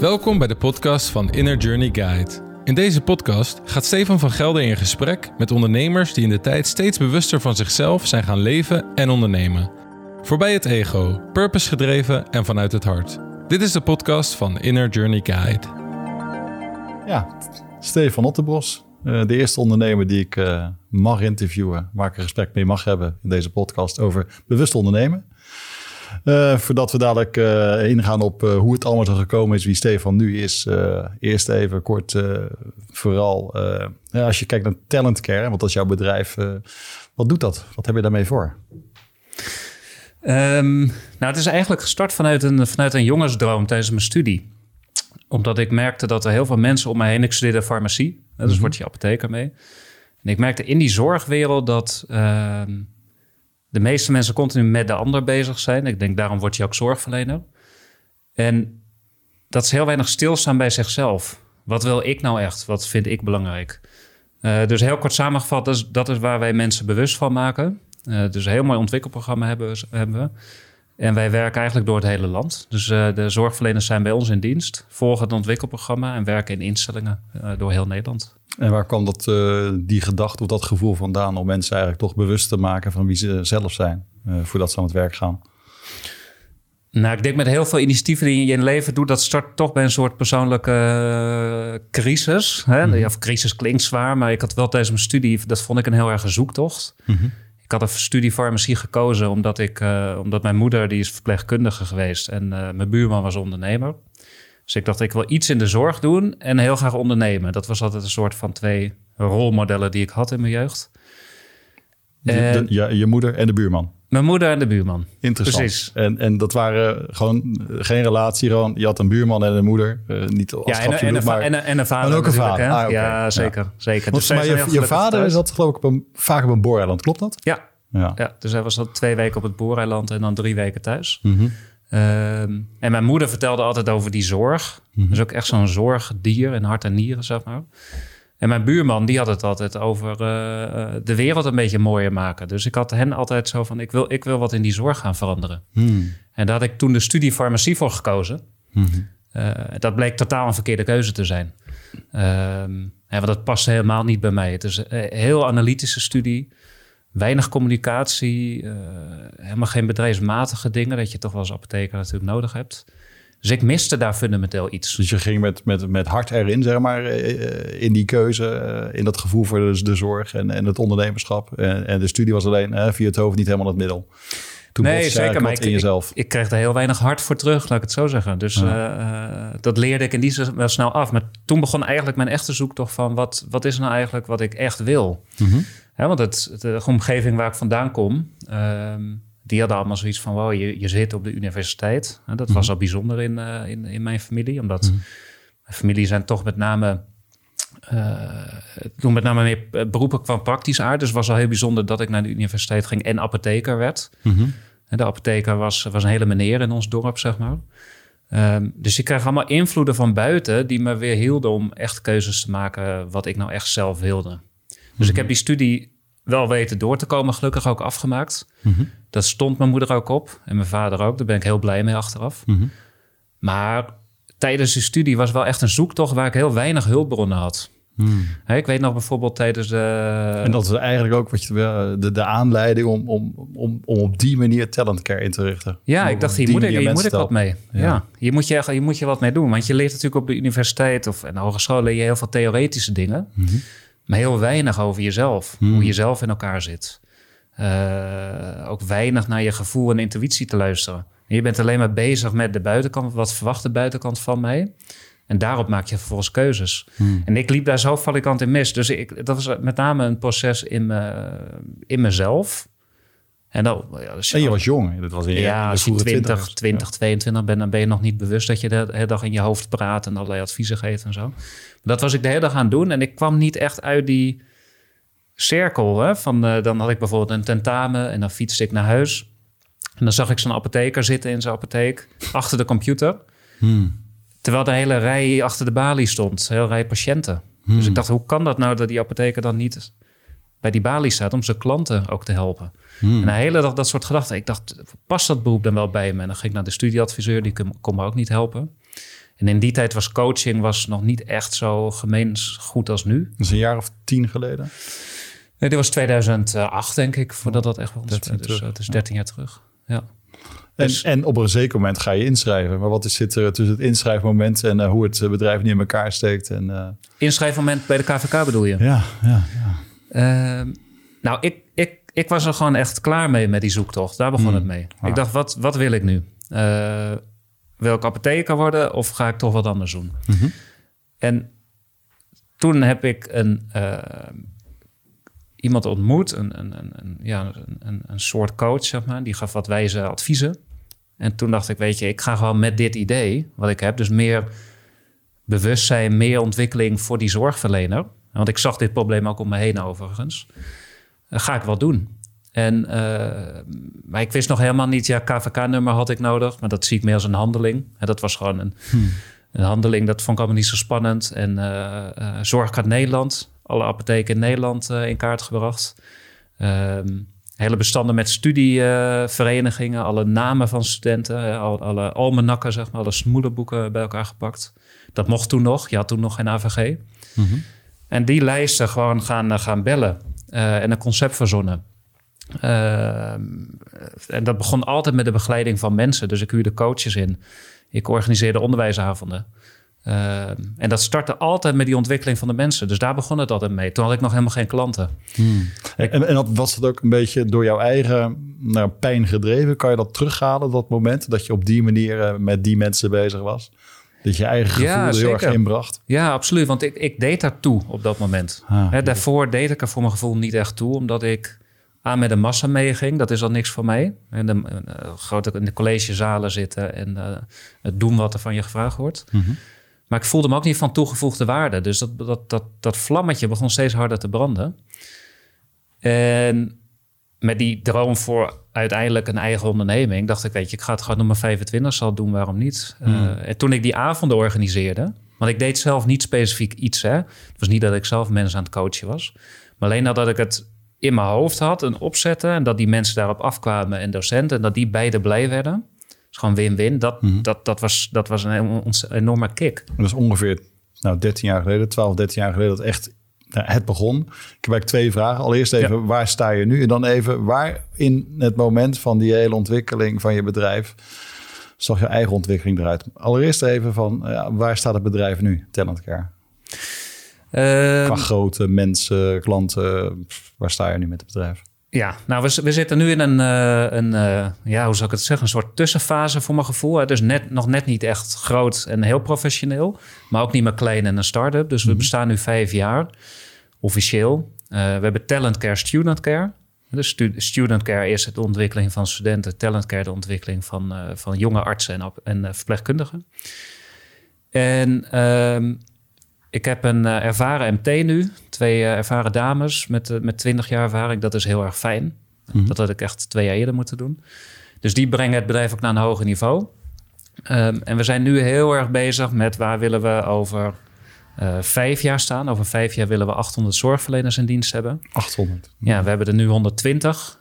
Welkom bij de podcast van Inner Journey Guide. In deze podcast gaat Stefan van Gelder in gesprek met ondernemers die in de tijd steeds bewuster van zichzelf zijn gaan leven en ondernemen. Voorbij het ego, purpose gedreven en vanuit het hart. Dit is de podcast van Inner Journey Guide. Ja, Stefan Otterbos, eh, de eerste ondernemer die ik eh, mag interviewen, waar ik een gesprek mee mag hebben in deze podcast over bewust ondernemen. Uh, voordat we dadelijk uh, ingaan op uh, hoe het allemaal zo gekomen is, wie Stefan nu is. eerst even kort, vooral als je kijkt naar Talentcare, want dat is jouw bedrijf. wat doet dat? Wat heb je daarmee voor? Um, nou, het is eigenlijk gestart vanuit een, vanuit een jongensdroom tijdens mijn studie. Omdat ik merkte dat er heel veel mensen om mij heen... Ik studeerde farmacie, dus mm -hmm. word je apotheker mee. En ik merkte in die zorgwereld dat... De meeste mensen continu met de ander bezig zijn. Ik denk, daarom word je ook zorgverlener. En dat ze heel weinig stilstaan bij zichzelf. Wat wil ik nou echt? Wat vind ik belangrijk? Uh, dus heel kort samengevat, dat is, waar wij mensen bewust van maken. Uh, dus een heel mooi ontwikkelprogramma hebben, hebben we. En wij werken eigenlijk door het hele land. Dus uh, de zorgverleners zijn bij ons in dienst, volgen het ontwikkelprogramma en werken in instellingen door heel Nederland. En waar kwam dat, uh, die gedachte of dat gevoel vandaan om mensen eigenlijk toch bewust te maken van wie ze zelf zijn, voordat ze aan het werk gaan? Nou, ik denk met heel veel initiatieven die je in je leven doet, dat start toch bij een soort persoonlijke crisis. Hè? Mm -hmm. Of crisis klinkt zwaar, maar ik had wel tijdens mijn studie, dat vond ik een heel erg zoektocht. Mm -hmm. Ik had een studie farmacie gekozen omdat, ik, omdat mijn moeder, die is verpleegkundige geweest en mijn buurman was ondernemer. Dus ik dacht, ik wil iets in de zorg doen en heel graag ondernemen. Dat was altijd een soort van twee rolmodellen die ik had in mijn jeugd. De, de, ja, je moeder en de buurman. Mijn moeder en de buurman. Interessant. Precies. En, en dat waren gewoon geen relatie, gewoon je had een buurman en een moeder. Uh, niet als ja, en, en, een, maar, en, en een vader. En ook een vader. Ah, okay. Ja, zeker. Ja. zeker. Want, dus maar je, je vader thuis. zat geloof ik op een, vaak op een booreiland, klopt dat? Ja. ja. ja. Dus hij was dan twee weken op het booreiland en dan drie weken thuis. Mm -hmm. Um, en mijn moeder vertelde altijd over die zorg. Mm -hmm. Dus ook echt zo'n zorgdier in hart en nieren, zeg maar. En mijn buurman, die had het altijd over uh, de wereld een beetje mooier maken. Dus ik had hen altijd zo van, ik wil, ik wil wat in die zorg gaan veranderen. Mm. En daar had ik toen de studie farmacie voor gekozen. Mm -hmm. uh, dat bleek totaal een verkeerde keuze te zijn. Um, ja, want dat paste helemaal niet bij mij. Het is een heel analytische studie weinig communicatie, uh, helemaal geen bedrijfsmatige dingen, dat je toch wel als apotheker natuurlijk nodig hebt. Dus ik miste daar fundamenteel iets. Dus je ging met, met, met hart erin, zeg maar, in die keuze, in dat gevoel voor de, de zorg en, en het ondernemerschap. En, en de studie was alleen via het hoofd niet helemaal het middel. Toen nee, zeker. Maar ik, in jezelf. Ik, ik, kreeg er heel weinig hart voor terug, laat ik het zo zeggen. Dus ja. uh, dat leerde ik in die zin wel snel af. Maar toen begon eigenlijk mijn echte zoektocht van... wat, wat is nou eigenlijk wat ik echt wil? Mm -hmm. Ja, want het, de omgeving waar ik vandaan kom... Um, die hadden allemaal zoiets van... wow, je, je zit op de universiteit. En dat was al bijzonder in, uh, in, in mijn familie. Omdat -hmm. mijn familie zijn toch met name... Uh, toen met name meer beroepen van praktisch aard. Dus was al heel bijzonder dat ik naar de universiteit ging en apotheker werd. Mm -hmm. En de apotheker was, was een hele meneer in ons dorp, zeg maar. Um, dus ik kreeg allemaal invloeden van buiten die me weer hielden om echt keuzes te maken wat ik nou echt zelf wilde. Dus ik heb die studie wel weten door te komen, gelukkig ook afgemaakt. Mm -hmm. Dat stond mijn moeder ook op en mijn vader ook. Daar ben ik heel blij mee achteraf. Mm -hmm. Maar tijdens de studie was wel echt een zoektocht waar ik heel weinig hulpbronnen had. Hmm. Hey, ik weet nog bijvoorbeeld tijdens de... En dat is eigenlijk ook wat je, de, de aanleiding om, om, om, om op die manier talentcare in te richten. Ja, ik dacht, hier moet, ik, hier moet ik wat mee. Ja. ja. hier, moet je, hier moet je wat mee doen. Want je leert natuurlijk op de universiteit of en de hogeschool leer je heel veel theoretische dingen. Mm -hmm. Maar heel weinig over jezelf. Hoe je zelf in elkaar zit. Uh, ook weinig naar je gevoel en intuïtie te luisteren. Je bent alleen maar bezig met de buitenkant. Wat verwacht de buitenkant van mij? En daarop maak je vervolgens keuzes. Hmm. En ik liep daar zo valikant in mis. Dus ik, dat was met name een proces in, me, in mezelf. En, dan, ja, dus, en je was jong. Dat was in ja, als je 20, 20 ja. 22 bent, dan ben je nog niet bewust dat je de hele dag in je hoofd praat en allerlei adviezen geeft en zo. Maar dat was ik de hele dag aan het doen. En ik kwam niet echt uit die cirkel. Hè? Van, uh, dan had ik bijvoorbeeld een tentamen en dan fietste ik naar huis. En dan zag ik zo'n apotheker zitten in zijn apotheek achter de computer. Hmm. Terwijl de hele rij achter de balie stond, een hele rij patiënten. Hmm. Dus ik dacht, hoe kan dat nou dat die apotheker dan niet bij die balie staat om zijn klanten ook te helpen? Hmm. En een hele dag dat soort gedachten. Ik dacht, past dat beroep dan wel bij me? En dan ging ik naar de studieadviseur, die kon me ook niet helpen. En in die tijd was coaching was nog niet echt zo gemeens goed als nu. Dat is een jaar of tien geleden? Nee, dit was 2008 denk ik, voordat dat echt wel dus het is 13 jaar terug. Ja. En, dus- en op een zeker moment ga je inschrijven. Maar wat is, zit er tussen het inschrijfmoment en uh, hoe het bedrijf niet in elkaar steekt? En, uh... Inschrijfmoment bij de KVK bedoel je? Ja, ja, ja. Uh, nou, ik, ik, ik was er gewoon echt klaar mee met die zoektocht. Daar begon hmm. het mee. Ik dacht, wat, wat wil ik nu? Uh, wil ik apotheker worden of ga ik toch wat anders doen? Mhm. En toen heb ik een, uh, iemand ontmoet, een, een, een, ja, een, een soort coach, zeg maar. Die gaf wat wijze adviezen. En toen dacht ik, weet je, ik ga gewoon met dit idee wat ik heb, dus meer bewustzijn, meer ontwikkeling voor die zorgverlener. Want ik zag dit probleem ook om me heen overigens. Ga ik wel doen. En, uh, maar ik wist nog helemaal niet, ja, KVK-nummer had ik nodig, maar dat zie ik meer als een handeling. En dat was gewoon een, hmm. een handeling, dat vond ik allemaal niet zo spannend. En uh, Zorgkaart Nederland, alle apotheken in Nederland in kaart gebracht. Ehm, hele bestanden met studieverenigingen, alle namen van studenten, alle, alle almanakken, zeg maar, alle smoelenboeken bij elkaar gepakt. Dat mocht toen nog, je had toen nog geen AVG. Mhm. En die lijsten gewoon gaan, gaan bellen en een concept verzonnen. Uh, en dat begon altijd met de begeleiding van mensen. Dus ik huurde coaches in. Ik organiseerde onderwijsavonden. Uh, en dat startte altijd met die ontwikkeling van de mensen. Dus daar begon het altijd mee. Toen had ik nog helemaal geen klanten. Hmm. En, en was het ook een beetje door jouw eigen nou, pijn gedreven? Kan je dat terughalen, dat moment dat je op die manier uh, met die mensen bezig was? Dat je eigen gevoel ja, heel erg inbracht? Ja, absoluut. Want ik, ik deed daar toe op dat moment. Ah, daarvoor deed ik er voor mijn gevoel niet echt toe. Omdat ik aan met de massa meeging. Dat is al niks voor mij. En de, uh, grote, in de collegezalen zitten en uh, het doen wat er van je gevraagd wordt. Mm -hmm. Maar ik voelde me ook niet van toegevoegde waarde. Dus dat, dat, dat, dat vlammetje begon steeds harder te branden. En met die droom voor uiteindelijk een eigen onderneming... dacht ik, weet je, ik ga het gewoon nummer 25 zal doen, waarom niet? Mm. Uh, en toen ik die avonden organiseerde... want ik deed zelf niet specifiek iets, hè. Het was niet dat ik zelf mensen aan het coachen was... maar alleen nadat ik het in mijn hoofd had, een opzetten. En dat die mensen daarop afkwamen en docenten. En dat die beide blij werden. is gewoon win-win. Dat, mhm. dat, dat, was, dat was een enorme kick. Dat is ongeveer nou, 13 jaar geleden, 12, 13 jaar geleden dat echt nou, het begon. Ik heb eigenlijk twee vragen. Allereerst even, waar sta je nu? En dan even, waar in het moment van die hele ontwikkeling van je bedrijf... zag je eigen ontwikkeling eruit? Allereerst even van, ja, waar staat het bedrijf nu, Talent Care? Uh, Qua grote mensen, klanten, waar sta je nu met het bedrijf? Ja, nou, we, we zitten nu in een, uh, een uh, ja, hoe zou ik het zeggen, een soort tussenfase voor mijn gevoel. Dus net, nog net niet echt groot en heel professioneel, maar ook niet meer klein en een start-up. Dus we mhm. bestaan nu vijf jaar, officieel. Uh, we hebben Talent Care, Student Care. Dus stu student care is de ontwikkeling van studenten, talent care de ontwikkeling van, van jonge artsen en, en verpleegkundigen. En ehm, ik heb een ervaren MT nu. Twee uh, ervaren dames met, uh, met 20 jaar ervaring. Dat is heel erg fijn. Mm -hmm. Dat had ik echt twee jaar eerder moeten doen. Dus die brengen het bedrijf ook naar een hoger niveau. Um, en we zijn nu heel erg bezig met waar willen we over vijf jaar staan. Over vijf jaar willen we 800 zorgverleners in dienst hebben. 800? Ja, we hebben er nu 120.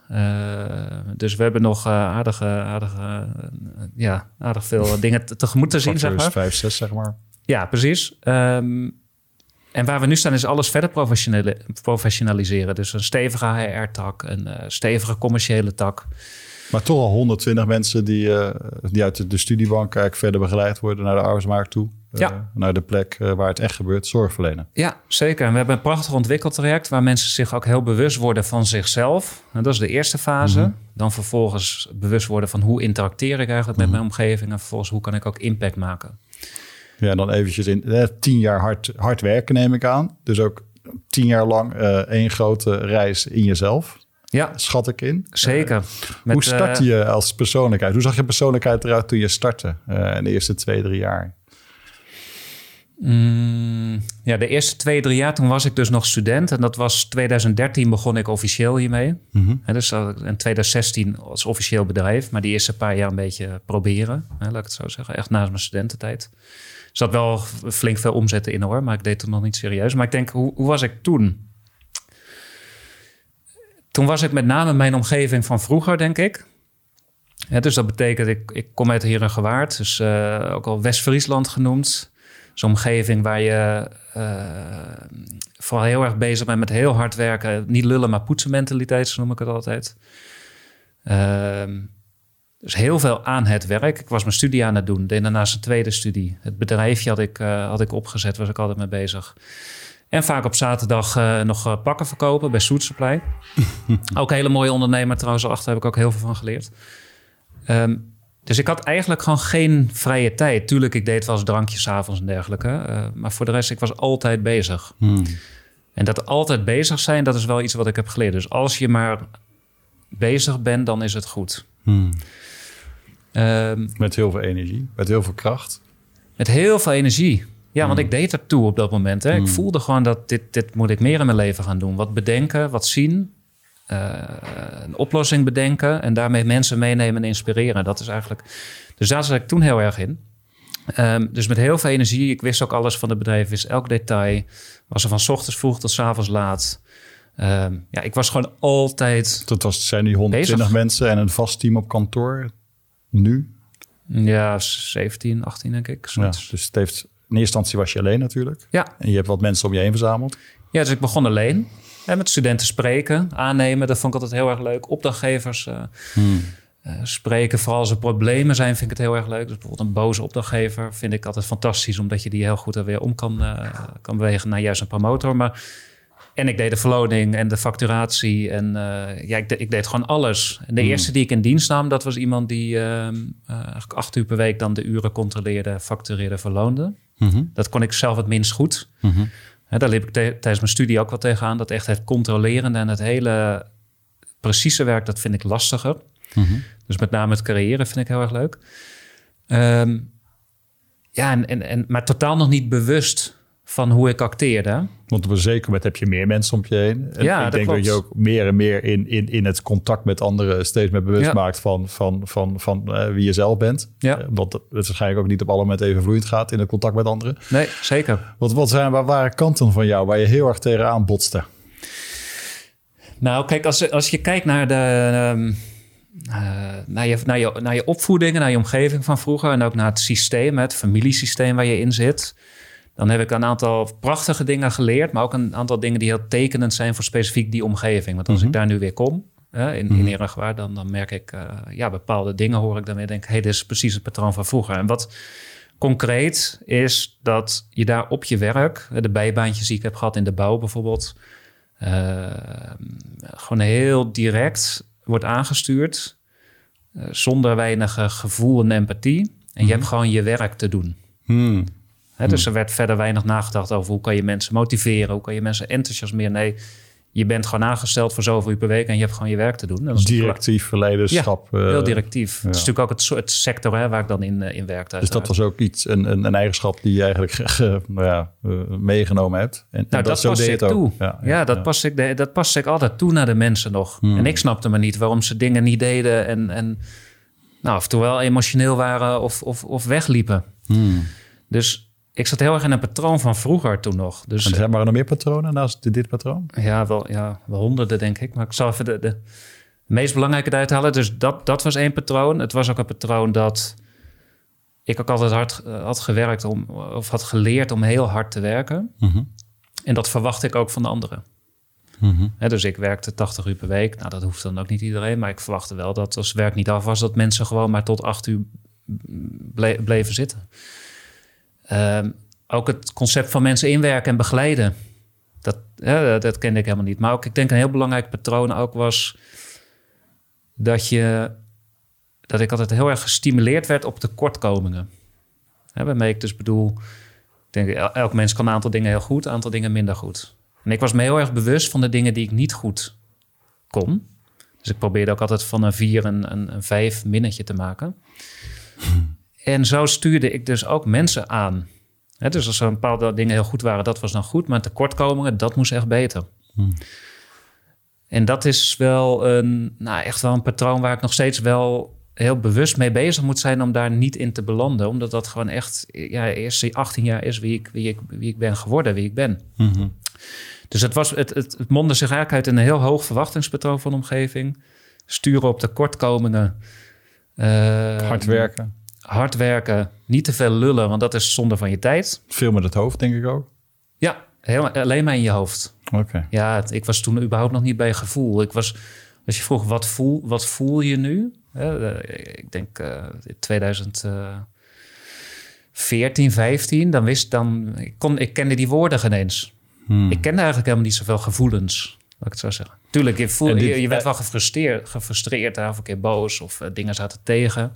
dus we hebben nog aardige, aardige, ja, aardig veel dingen tegemoet te zien, zeg maar. 5, 6, zeg maar. Ja, precies. Um, en waar we nu staan is alles verder professionaliseren. Dus een stevige HR-tak, een uh, stevige commerciële tak. Maar toch al 120 mensen die, uh, die uit de studiebank eigenlijk verder begeleid worden naar de arbeidsmarkt toe. Uh, ja. Naar de plek waar het echt gebeurt, zorg verlenen. Ja, zeker. En we hebben een prachtig ontwikkeltraject waar mensen zich ook heel bewust worden van zichzelf. En dat is de eerste fase. Mhm. Dan vervolgens bewust worden van hoe interacteer ik eigenlijk met mhm. mijn omgeving. En vervolgens hoe kan ik ook impact maken. Ja, dan eventjes in eh, tien jaar hard, hard werken neem ik aan. Dus ook tien jaar lang uh, één grote reis in jezelf. Ja. Schat ik in. Zeker. Uh, Met, hoe startte je als persoonlijkheid? Hoe zag je persoonlijkheid eruit toen je startte in de eerste twee, drie jaar? Mm, ja, de eerste twee, drie jaar toen was ik dus nog student. En dat was 2013 begon ik officieel hiermee. Mm -hmm. en dus in 2016 als officieel bedrijf. Maar die eerste paar jaar een beetje proberen. Hè, laat ik het zo zeggen. Echt naast mijn studententijd zat wel flink veel omzetten in hoor, maar ik deed het nog niet serieus. Maar ik denk, hoe, hoe was ik toen? Toen was ik met name mijn omgeving van vroeger, denk ik. Ja, dus dat betekent, ik, ik kom uit Herengewaard, dus uh, ook al West-Friesland genoemd. Zo'n omgeving waar je uh, vooral heel erg bezig bent met heel hard werken. Niet lullen, maar poetsen mentaliteit, zo noem ik het altijd. Ehm, dus heel veel aan het werk. Ik was mijn studie aan het doen. Deed daarnaast een tweede studie. Het bedrijfje had ik, uh, had ik opgezet, was ik altijd mee bezig. En vaak op zaterdag uh, nog pakken verkopen bij Soet Supply. ook een hele mooie ondernemer trouwens. Achter heb ik ook heel veel van geleerd. Um, dus ik had eigenlijk gewoon geen vrije tijd. Tuurlijk, ik deed wel eens drankjes avonds en dergelijke. Uh, maar voor de rest, ik was altijd bezig. Hmm. En dat altijd bezig zijn, dat is wel iets wat ik heb geleerd. Dus als je maar bezig bent, dan is het goed. Hmm. Um, met heel veel energie, met heel veel kracht. Met heel veel energie. Ja, want hmm. ik deed er toe op dat moment. Hè. Ik voelde gewoon dat dit, dit moet ik meer in mijn leven gaan doen. Wat bedenken, wat zien. Eh, een oplossing bedenken en daarmee mensen meenemen en inspireren. Dat is eigenlijk. Dus daar zat ik toen heel erg in. Um, dus met heel veel energie. Ik wist ook alles van het bedrijf, wist elk detail. Was er van ochtends vroeg tot s avonds laat. Um, ja, ik was gewoon altijd. Dat was, zijn die 120 mensen en een vast team op kantoor nu? Ja, 17, 18 denk ik. Ja, dus het heeft, in eerste instantie was je alleen natuurlijk. Ja. En je hebt wat mensen om je heen verzameld. Ja, dus ik begon alleen. En met studenten spreken, aannemen, dat vond ik altijd heel erg leuk. Opdrachtgevers uh, hmm. uh, spreken, vooral als er problemen zijn, vind ik het heel erg leuk. Dus bijvoorbeeld een boze opdrachtgever vind ik altijd fantastisch, omdat je die heel goed er weer om kan, uh, kan bewegen naar juist een promotor. Maar, en ik deed de verloning en de facturatie en ja, ik, de, ik, deed gewoon alles. En de hmm. eerste die ik in dienst nam, dat was iemand die eigenlijk acht uur per week dan de uren controleerde, factureerde, verloonde. Mhm. Dat kon ik zelf het minst goed. Mm daar liep ik tijdens mijn studie ook wel tegenaan. Dat echt het controlerende en het hele precieze werk, dat vind ik lastiger. Mhm. Dus met name het creëren vind ik heel erg leuk. Ehm, ja, en, en, en, maar totaal nog niet bewust van hoe ik acteerde. Want op een zeker moment heb je meer mensen om je heen. En ja, ik denk dat je ook meer en meer in, in, in het contact met anderen steeds meer bewust maakt van, van, van, van uh, wie je zelf bent. Ja. Uh, omdat het waarschijnlijk ook niet op alle momenten even vloeiend gaat in het contact met anderen. Nee, zeker. Wat, wat zijn, waar waren kanten van jou waar je heel erg tegenaan botste? Nou, kijk, als, als je kijkt naar de... Um, uh, naar, je, naar, je, naar je opvoeding naar je omgeving van vroeger en ook naar het systeem, het familiesysteem waar je in zit. Dan heb ik een aantal prachtige dingen geleerd, maar ook een aantal dingen die heel tekenend zijn voor specifiek die omgeving. Want als ik mhm. daar nu weer kom, in, in mhm. Dan, dan merk ik, uh, ja, bepaalde dingen hoor ik dan weer. Denk, hé, hey, dit is precies het patroon van vroeger. En wat concreet is dat je daar op je werk, de bijbaantjes die ik heb gehad in de bouw bijvoorbeeld, uh, gewoon heel direct wordt aangestuurd, uh, zonder weinig gevoel en empathie. En je mhm. hebt gewoon je werk te doen. Hmm. Dus er werd verder weinig nagedacht over hoe kan je mensen motiveren, hoe kan je mensen enthousiasmeren. Nee, je bent gewoon aangesteld voor zoveel uur per week en je hebt gewoon je werk te doen. directief leiderschap. Ja, heel directief. Het is natuurlijk ook het, het sector hè, waar ik dan in, uh, in werk. Dus dat was ook iets, een, een, een eigenschap die je eigenlijk nou ja, uh, meegenomen hebt. En, nou, dat, dat pas ik toe. Ja, ja, dat, Pas ik, dat pas ik altijd toe naar de mensen nog. Hmm. En ik snapte maar niet waarom ze dingen niet deden en, en nou, of wel emotioneel waren of, of, of wegliepen. Hmm. Dus ik zat heel erg in een patroon van vroeger toen nog. Dus, en zijn er nog meer patronen naast dit patroon? Ja, wel, ja, wel honderden denk ik. Maar ik zal even de, de meest belangrijke eruit halen. Dus dat, dat was één patroon. Het was ook een patroon dat ik ook altijd hard uh, had gewerkt om, of had geleerd om heel hard te werken. Mhm. En dat verwacht ik ook van de anderen. Mm dus ik werkte 80 uur per week. Nou, dat hoeft dan ook niet iedereen. Maar ik verwachtte wel dat als werk niet af was, dat mensen gewoon maar tot acht uur bleven zitten. Ehm, ook het concept van mensen inwerken en begeleiden. Dat, dat kende ik helemaal niet. Maar ook, ik denk een heel belangrijk patroon ook was dat je dat ik altijd heel erg gestimuleerd werd op tekortkomingen. Hè, waarmee ik dus bedoel, ik denk, elk mens kan een aantal dingen heel goed, een aantal dingen minder goed. En ik was me heel erg bewust van de dingen die ik niet goed kon. Dus ik probeerde ook altijd van een vier een, een, een vijf minnetje te maken. En zo stuurde ik dus ook mensen aan. dus als er een bepaalde dingen heel goed waren, dat was dan goed. Maar tekortkomingen, dat moest echt beter. Hmm. En dat is wel een, nou, echt wel een patroon waar ik nog steeds wel heel bewust mee bezig moet zijn om daar niet in te belanden. Omdat dat gewoon echt, ja, eerst 18 jaar is wie ik, wie ik, wie ik ben geworden, wie ik ben. Hmm. Dus het, was, het, het, het mondde zich eigenlijk uit in een heel hoog verwachtingspatroon van de omgeving. Sturen op tekortkomingen hard werken. Hard werken, niet te veel lullen, want dat is zonde van je tijd. Veel met het hoofd, denk ik ook. Ja, helemaal, alleen maar in je hoofd. Oké. Ja, ik was toen überhaupt nog niet bij gevoel. Ik was, als je vroeg, wat voel, wat voel je nu? ik denk uh, 2014, 15, dan wist dan, ik, kon, ik kende die woorden geen eens. Hmm. Ik kende eigenlijk helemaal niet zoveel gevoelens, laat ik het zo zeggen. Tuurlijk, je, voel, je, werd wel gefrustreerd, gefrustreerd of een keer boos of uh, dingen zaten tegen.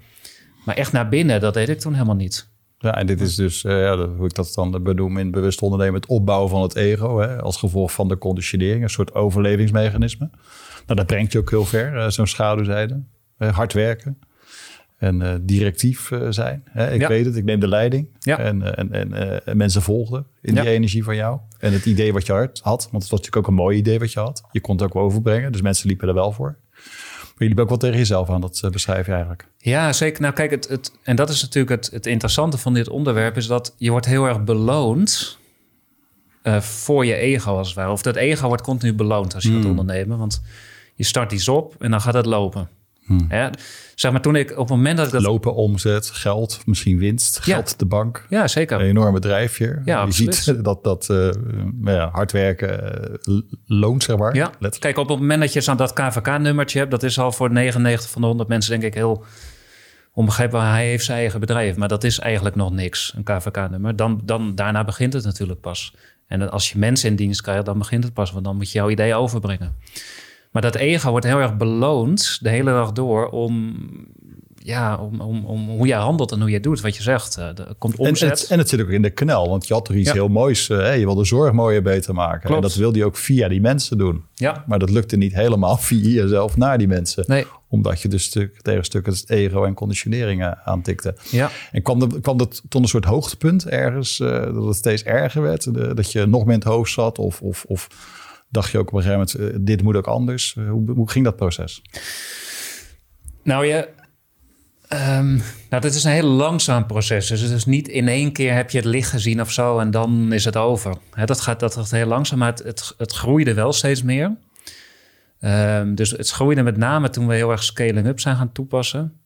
Maar echt naar binnen, dat deed ik toen helemaal niet. Ja, en dit is dus, uh, ja, hoe ik dat dan benoem in bewust ondernemen, het opbouwen van het ego, hè, als gevolg van de conditionering, een soort overlevingsmechanisme. Nou, dat brengt je ook heel ver, uh, zo'n schaduwzijde. hard werken en directief zijn. Hè? Ik weet het, ik neem de leiding. Ja. En, en, en, en, mensen volgden in die energie van jou. En het idee wat je had, want het was natuurlijk ook een mooi idee wat je had. Je kon het ook overbrengen, dus mensen liepen er wel voor. Maar jullie ook wel tegen jezelf aan, dat beschrijf je eigenlijk. Ja, zeker. Nou kijk, het, het, en dat is natuurlijk het, het interessante van dit onderwerp... is dat je wordt heel erg beloond uh, voor je ego als het ware. Of dat ego wordt continu beloond als je mm. gaat ondernemen. Want je start iets op en dan gaat het lopen. Hmm. Ja, zeg maar toen ik op het moment dat ik dat... Lopen, omzet, geld, misschien winst, geld de bank. Ja, zeker. Een enorm bedrijfje. Ja, je ziet dat, dat uh, ja, hard werken uh, loont, zeg maar. Ja. Kijk, op het moment dat je zo'n dat KVK-nummertje hebt... dat is al voor 99 van de 100 mensen denk ik heel onbegrijpelijk. Hij heeft zijn eigen bedrijf, maar dat is eigenlijk nog niks, een KVK-nummer. Dan, dan, daarna begint het natuurlijk pas. En als je mensen in dienst krijgt, dan begint het pas. Want dan moet je jouw idee overbrengen. Maar dat ego wordt heel erg beloond de hele dag door om, ja, om, om, om hoe jij handelt en hoe je doet. Wat je zegt, uh, er komt omzet. En het, en het, zit ook in de knel, want je had er iets heel moois. Uh, je wil de zorg mooier beter maken. Klopt. En dat wilde je ook via die mensen doen. Ja. Maar dat lukte niet helemaal via jezelf naar die mensen. Nee. Omdat je dus stuk, tegen stuk het ego en conditioneringen aantikte. Ja. En kwam, de, kwam dat tot een soort hoogtepunt ergens, uh, dat het steeds erger werd? De, dat je nog meer in het hoofd zat of... of, of dacht je ook op een gegeven moment, uh, dit moet ook anders. Uh, hoe, hoe, ging dat proces? Nou, je, um, nou, dat is een heel langzaam proces. Dus het is niet in één keer heb je het licht gezien of zo en dan is het over. dat, gaat, dat gaat heel langzaam, maar het, het, groeide wel steeds meer. Um, dus het groeide met name toen we heel erg scaling up zijn gaan toepassen.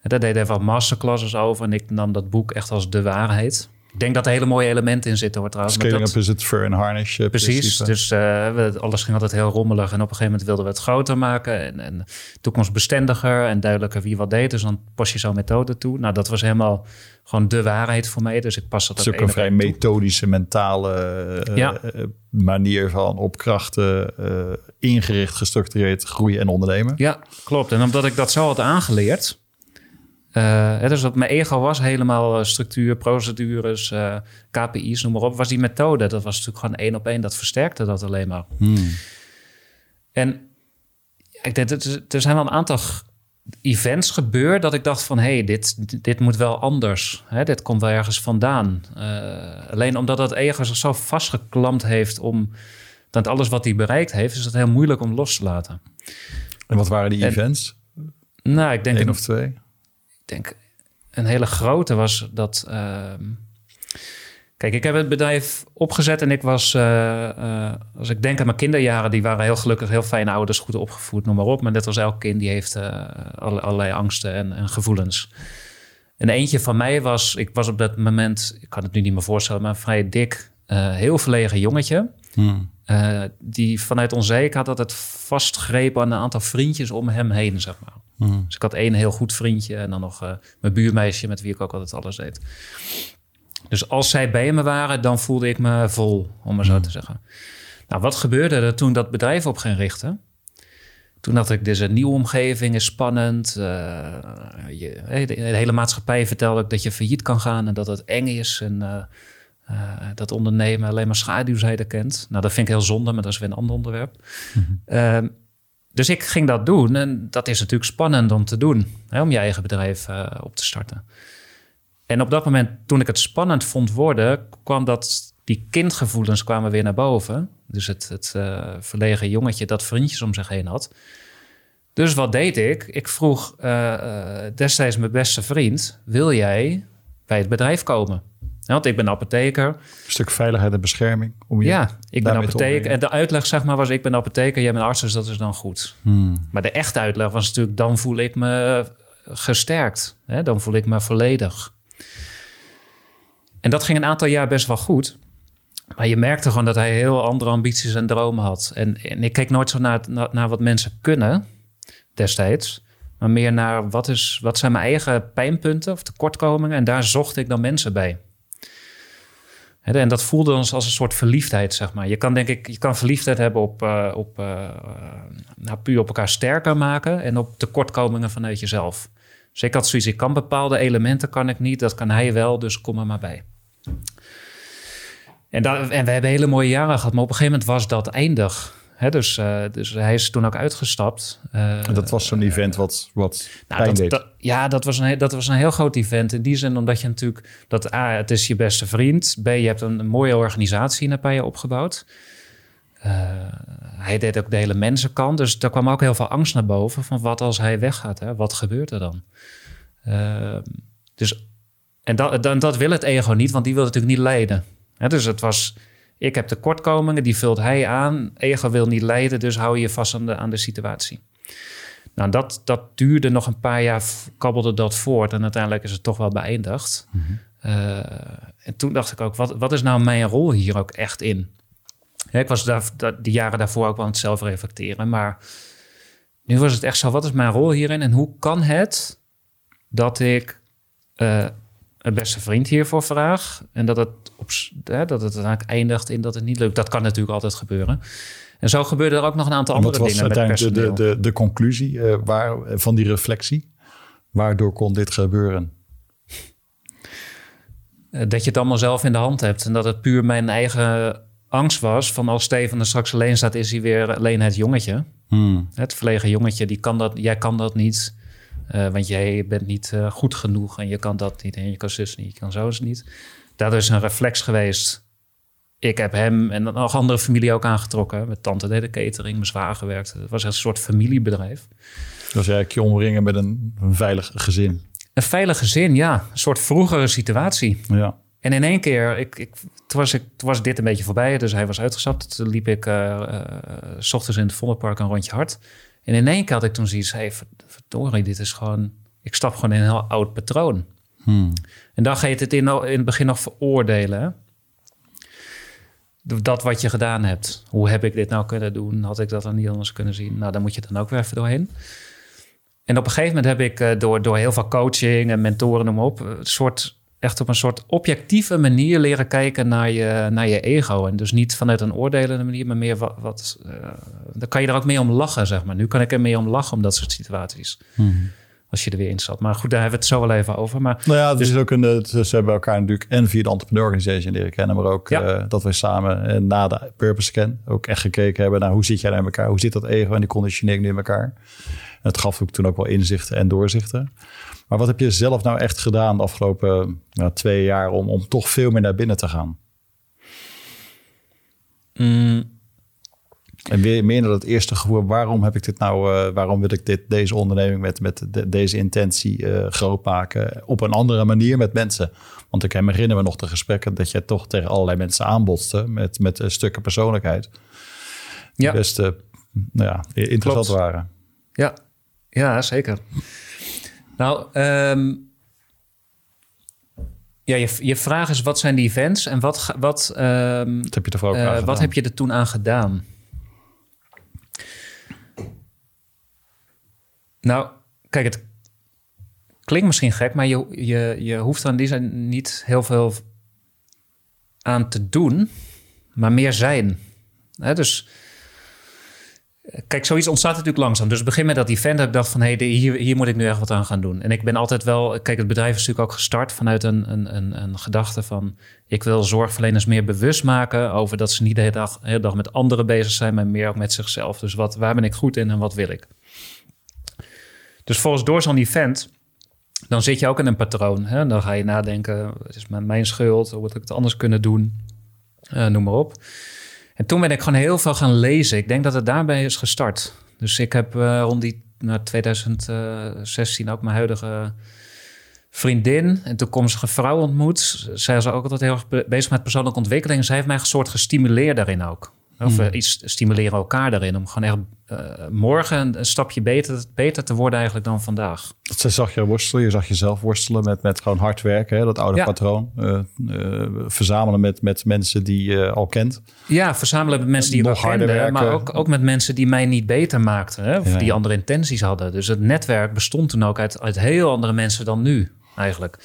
En daar deden we wat masterclasses over en ik nam dat boek echt als de waarheid. Ik denk dat er hele mooie elementen in zitten hoor trouwens. Scaling up is het fur en harness. Uh, precies, dus uh, alles ging altijd heel rommelig. En op een gegeven moment wilden we het groter maken. En, en toekomstbestendiger en duidelijker wie wat deed. Dus dan pas je zo'n methode toe. Nou, dat was helemaal gewoon de waarheid voor mij. Dus ik pas dat. Het is ook een vrij methodische, mentale uh, ja. manier van op krachten ingericht, gestructureerd groeien en ondernemen. Ja, klopt. En omdat ik dat zo had aangeleerd uh, dus wat mijn ego was helemaal uh, structuur, procedures, uh, eh, KPI's, noem maar op. Was die methode, dat was natuurlijk gewoon één op één. Dat versterkte dat alleen maar. Hmm. En ik denk, er zijn wel een aantal events gebeurd dat ik dacht van... hé, hey, dit, dit moet wel anders. Hè? Dit komt wel ergens vandaan. alleen omdat dat ego zich zo vastgeklampt heeft... om dat alles wat hij bereikt heeft... is het heel moeilijk om los te laten. En wat waren die events? Nou, ik denk... Eén of twee? Denk een hele grote was dat. Ehm, kijk, ik heb het bedrijf opgezet en ik was, uh, uh, als ik denk aan mijn kinderjaren, die waren heel gelukkig, heel fijne ouders, goed opgevoed, noem maar op. Maar net als elk kind, die heeft uh, allerlei angsten en, en, gevoelens. En eentje van mij was, ik was op dat moment, ik kan het nu niet meer voorstellen, maar een vrij dik, heel verlegen jongetje. Hmm. die vanuit onzekerheid had het vastgrepen aan een aantal vriendjes om hem heen, zeg maar. Hmm. Dus ik had één heel goed vriendje en dan nog uh, mijn buurmeisje met wie ik ook altijd alles deed. Dus als zij bij me waren, dan voelde ik me vol, om maar zo hmm. te zeggen. Nou, wat gebeurde er toen dat bedrijf op ging richten? Toen dacht ik, dit is een nieuwe omgeving, is spannend. Uh, je, de, hele maatschappij vertelde ik dat je failliet kan gaan en dat het eng is. En uh, dat ondernemen alleen maar schaduwzijde kent. Nou, dat vind ik heel zonde, maar dat is weer een ander onderwerp. Mm dus ik ging dat doen en dat is natuurlijk spannend om te doen, hè, om je eigen bedrijf uh, op te starten. En op dat moment, toen ik het spannend vond worden, kwam dat, die kindgevoelens kwamen weer naar boven. Dus het, het uh, verlegen jongetje dat vriendjes om zich heen had. Dus wat deed ik? Ik vroeg uh, destijds mijn beste vriend: Wil jij bij het bedrijf komen? Want ik ben apotheker. Een stuk veiligheid en bescherming. Om je ja, ik ben apotheker. En de uitleg zeg maar was, ik ben apotheker, jij bent arts, dus dat is dan goed. Hmm. Maar de echte uitleg was natuurlijk, dan voel ik me gesterkt. Hè? Dan voel ik me volledig. En dat ging een aantal jaar best wel goed. Maar je merkte gewoon dat hij heel andere ambities en dromen had. En, en ik keek nooit zo naar, naar, naar, wat mensen kunnen destijds. Maar meer naar wat, is, wat zijn mijn eigen pijnpunten of tekortkomingen. En daar zocht ik dan mensen bij. En dat voelde ons als een soort verliefdheid, zeg maar. Je kan denk ik, je kan verliefdheid hebben op, uh, op uh, nou, puur op elkaar sterker maken en op tekortkomingen vanuit jezelf. Dus ik had zoiets, ik kan bepaalde elementen kan ik niet, dat kan hij wel, dus kom er maar bij. En, en we hebben hele mooie jaren gehad, maar op een gegeven moment was dat eindig. Dus, uh, dus hij is toen ook uitgestapt. Uh, dat was zo'n event wat, wat nou, dat, dat, ja, dat was, een, dat was een heel groot event. In die zin omdat je natuurlijk... Dat A, het is je beste vriend. B, je hebt een, een mooie organisatie nabij je opgebouwd. Uh, hij deed ook de hele mensenkant. Dus daar kwam ook heel veel angst naar boven. Van wat als hij weggaat? Hè? Wat gebeurt er dan? dus, en dat, dat, dat wil het ego niet, want die wil natuurlijk niet leiden dus het was, ik heb tekortkomingen, die vult hij aan. Ego wil niet leiden, dus hou je vast aan de, aan de situatie. Nou, dat, dat duurde nog een paar jaar, kabbelde dat voort. En uiteindelijk is het toch wel beëindigd. Mhm. Eh, en toen dacht ik ook, wat, wat is nou mijn rol hier ook echt in? ik was daar, de jaren daarvoor ook wel aan het zelf reflecteren. Maar nu was het echt zo, wat is mijn rol hierin? En hoe kan het dat ik uh, een beste vriend hiervoor vraag. En dat het, op, hè, dat het eindigt in dat het niet lukt. Dat kan natuurlijk altijd gebeuren. En zo gebeurde er ook nog een aantal andere dingen. Wat was uiteindelijk de, de, de, conclusie uh, waar, van die reflectie? Waardoor kon dit gebeuren? Eh, dat je het allemaal zelf in de hand hebt. En dat het puur mijn eigen angst was. Van als Steven er straks alleen staat, is hij weer alleen het jongetje. Hmm. Het verlegen jongetje, die kan dat, jij kan dat niet. Uh, want jij bent niet uh, goed genoeg en je kan dat niet en je kan zus niet, je kan zo niet. Dat is een reflex geweest. Ik heb hem en nog andere familie ook aangetrokken. Mijn tante deed de catering, mijn zwager werkte. Het was een soort familiebedrijf. Dus eigenlijk je omringen met een, een veilig gezin. Een veilig gezin, ja. Een soort vroegere situatie. Ja. En in één keer, ik, ik, toen, was ik, toen was dit een beetje voorbij. Dus hij was uitgestapt. Toen liep ik uh, s ochtends in het Vondelpark een rondje hard. En in één keer had ik toen zoiets, hey, verdorie, dit is gewoon... Ik stap gewoon in een heel oud patroon. Hmm. En dan ga je het in, in het begin nog veroordelen. Dat wat je gedaan hebt. Hoe heb ik dit nou kunnen doen? Had ik dat dan niet anders kunnen zien? Nou, dan moet je dan ook weer even doorheen. En op een gegeven moment heb ik eh, door, door heel veel coaching en mentoren, noem op, een soort echt op een soort objectieve manier leren kijken naar je, naar je ego. En dus niet vanuit een oordelende manier, maar meer wat. wat uh, dan kan je er ook mee om lachen, zeg maar. Nu kan ik er mee om lachen om dat soort situaties. Hmm. Als je er weer in zat. Maar goed, daar hebben we het zo wel even over. Maar, nou ja, dus, is ook een, ze hebben elkaar natuurlijk en via de Entrepreneur Organization leren kennen, maar ook uh, dat we samen uh, na de Purpose Scan ook echt gekeken hebben naar hoe zit jij naar elkaar, hoe zit dat ego en die conditionering nu in elkaar. En het gaf ook toen ook wel inzichten en doorzichten. Maar wat heb je zelf nou echt gedaan de afgelopen nou, twee jaar om, om toch veel meer naar binnen te gaan? Mm. En weer meer naar dat eerste gevoel. Waarom heb ik dit nou? Uh, waarom wil ik dit, deze onderneming met, met deze intentie uh, groot maken? Op een andere manier met mensen. Want ik herinner me nog de gesprekken dat je toch tegen allerlei mensen aanbotste met, met uh, stukken persoonlijkheid. Die ja. best nou ja, interessant waren. Ja. ja, zeker. Nou, ehm, ja, je, je vraag is wat zijn die events en wat, wat, um, wat heb je er ook uh, Wat heb je er toen aan gedaan? Nou, kijk, het klinkt misschien gek, maar je, je, je hoeft er in die zin niet heel veel aan te doen, maar meer zijn. dus Kijk, zoiets ontstaat natuurlijk langzaam. Dus begin met dat event dat ik dacht van... hé, hey, hier, hier moet ik nu echt wat aan gaan doen. En ik ben altijd wel... Kijk, het bedrijf is natuurlijk ook gestart vanuit een, een, een, een gedachte van... ik wil zorgverleners meer bewust maken... over dat ze niet de hele dag, dag met anderen bezig zijn... maar meer ook met zichzelf. Dus wat, waar ben ik goed in en wat wil ik? Dus volgens door zo'n event... dan zit je ook in een patroon. Hè? Dan ga je nadenken... het is mijn schuld? Hoe had ik het anders kunnen doen? Uh, noem maar op. En toen ben ik gewoon heel veel gaan lezen. Ik denk dat het daarbij is gestart. Dus ik heb uh, rond die nou, 2016 ook mijn huidige vriendin en toekomstige vrouw ontmoet. Zij is ook altijd heel erg bezig met persoonlijke ontwikkeling. Zij heeft mij een soort gestimuleerd daarin ook. Of mm. iets stimuleren elkaar daarin. Om gewoon echt uh, morgen een stapje beter, beter te worden eigenlijk dan vandaag. Dat zag je worstelen. Je zag jezelf worstelen met, met gewoon hard werken. Hè? Dat oude patroon. Uh, verzamelen met, met mensen die je al kent. Ja, verzamelen met mensen die je al kende. Maar ook, ook met mensen die mij niet beter maakten. Hè? Of die andere intenties hadden. Dus het netwerk bestond toen ook uit, uit heel andere mensen dan nu eigenlijk.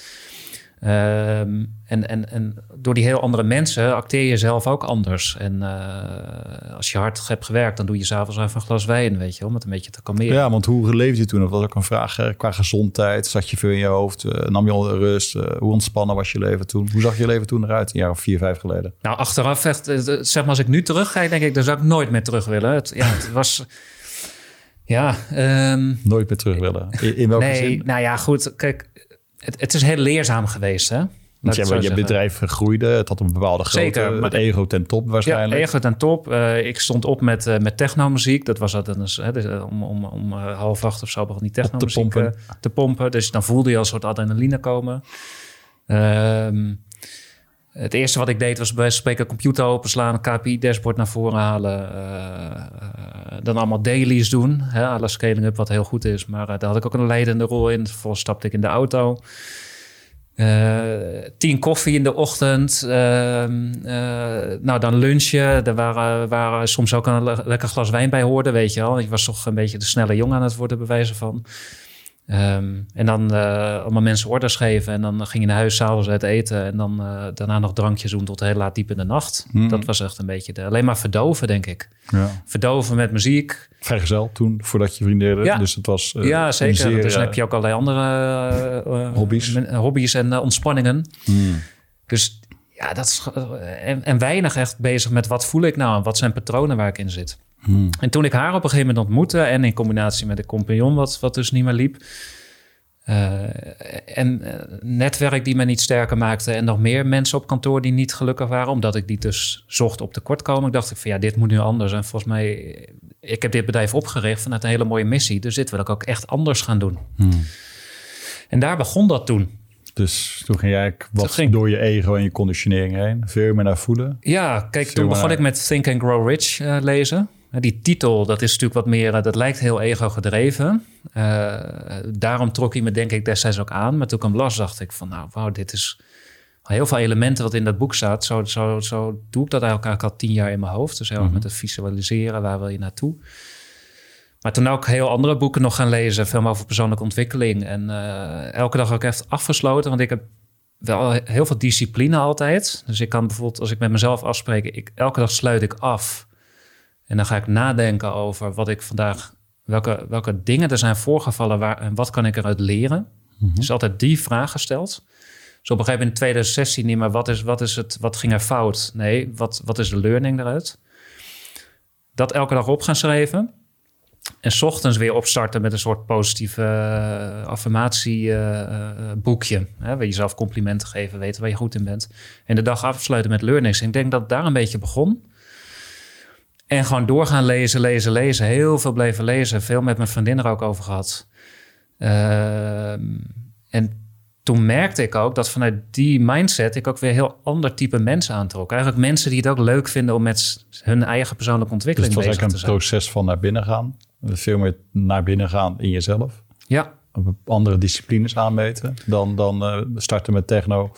Ehm, en, en, en door die heel andere mensen acteer je zelf ook anders. En uh, als je hard hebt gewerkt, dan doe je s'avonds even een glas wijn, weet je, om het een beetje te kalmeren. Ja, want hoe leefde je toen? Dat was ook een vraag qua gezondheid. Zat je veel in je hoofd? Uh, nam je al rust? Uh, hoe ontspannen was je leven toen? Hoe zag je leven toen eruit, een jaar of vier, vijf geleden? Nou, achteraf echt, zeg maar, als ik nu terug ga, denk ik, daar zou ik nooit meer terug willen. Het, ja, het was... Ja, um, nooit meer terug willen. In, in welke nee, zin? Nou ja, goed. Kijk, het, het is heel leerzaam geweest, hè? je, je bedrijf groeide, het had een bepaalde grootte. Zeker. Met ego ten top waarschijnlijk. Ja, ego ten top. Uh, ik stond op met, uh, met technomuziek. Dat was dat eens, hè, dus, uh, om, om, om half acht of zo begon die technomuziek te pompen. te pompen. Dus dan voelde je al een soort adrenaline komen. Ehm, het eerste wat ik deed was bij spreken computer openslaan, een KPI-dashboard naar voren halen. dan allemaal dailies doen. Hè, scaling up, wat heel goed is. Maar daar had ik ook een leidende rol in. Vervolgens stapte ik in de auto. Tien koffie in de ochtend. Uh, nou, dan lunchen. Er waren, waren soms ook een lekker glas wijn bij hoorde, weet je wel. Ik was toch een beetje de snelle jongen aan het worden, bewijzen van. Um, en dan uh, allemaal mensen orders geven. En dan ging je naar huis s'avonds uit eten. En dan uh, daarna nog drankjes doen tot heel laat diep in de nacht. Hmm. Dat was echt een beetje de, alleen maar verdoven, denk ik. Ja. Verdoven met muziek. Vrijgezel toen, voordat je vrienden Ja. Dus het was uh, Ja, zeker. Zeer, dus dan heb je ook allerlei andere hobby's. hobby's en ontspanningen. Hmm. Dus ja, dat is... En, en weinig echt bezig met wat voel ik nou en wat zijn patronen waar ik in zit. Hmm. En toen ik haar op een gegeven moment ontmoette... en in combinatie met de compagnon, wat, wat dus niet meer liep... Uh, en uh, netwerk die me niet sterker maakte... en nog meer mensen op kantoor die niet gelukkig waren... omdat ik die dus zocht op tekortkomen. dacht ik van ja, dit moet nu anders. En volgens mij, ik heb dit bedrijf opgericht vanuit een hele mooie missie. Dus dit wil ik ook echt anders gaan doen. Hmm. En daar begon dat toen. Dus toen ging jij wat ging... door je ego en je conditionering heen. Veel meer naar voelen. Ja, kijk, toen begon ik met Think and Grow Rich uh, lezen. Die titel, dat is natuurlijk wat meer, eh, dat lijkt heel ego gedreven. Daarom trok hij me denk ik destijds ook aan. Maar toen ik hem las, dacht ik van nou, wauw, dit is heel veel elementen wat in dat boek staat. Zo, zo, zo doe ik dat eigenlijk al tien jaar in mijn hoofd. Dus heel erg mm -hmm. met het visualiseren, waar wil je naartoe. Maar toen ook heel andere boeken nog gaan lezen, veel over persoonlijke ontwikkeling. En uh, elke dag ook echt afgesloten, want ik heb wel heel veel discipline altijd. Dus ik kan bijvoorbeeld, als ik met mezelf afspreek, ik, elke dag sluit ik af en dan ga ik nadenken over wat ik vandaag, welke, welke dingen er zijn voorgevallen waar, en wat kan ik eruit leren. Mm Dus altijd die vraag gesteld. Dus op een gegeven moment in 2016 niet meer wat is, wat is het, wat ging er fout? Nee, wat, wat is de learning eruit? Dat elke dag op gaan schrijven. En s ochtends weer opstarten met een soort positieve uh, affirmatieboekje. Uh, uh, waar je jezelf complimenten geven, weten waar je goed in bent. En de dag afsluiten met learnings. En ik denk dat daar een beetje begon. En gewoon doorgaan lezen, lezen, lezen. Heel veel bleven lezen. Veel met mijn vriendin er ook over gehad. Uh, en toen merkte ik ook dat vanuit die mindset ik ook weer heel ander type mensen aantrok. Eigenlijk mensen die het ook leuk vinden om met hun eigen persoonlijke ontwikkeling dus bezig te zijn. het was eigenlijk een proces van naar binnen gaan. Veel meer naar binnen gaan in jezelf. Ja. Andere disciplines aanmeten dan, dan uh, starten met techno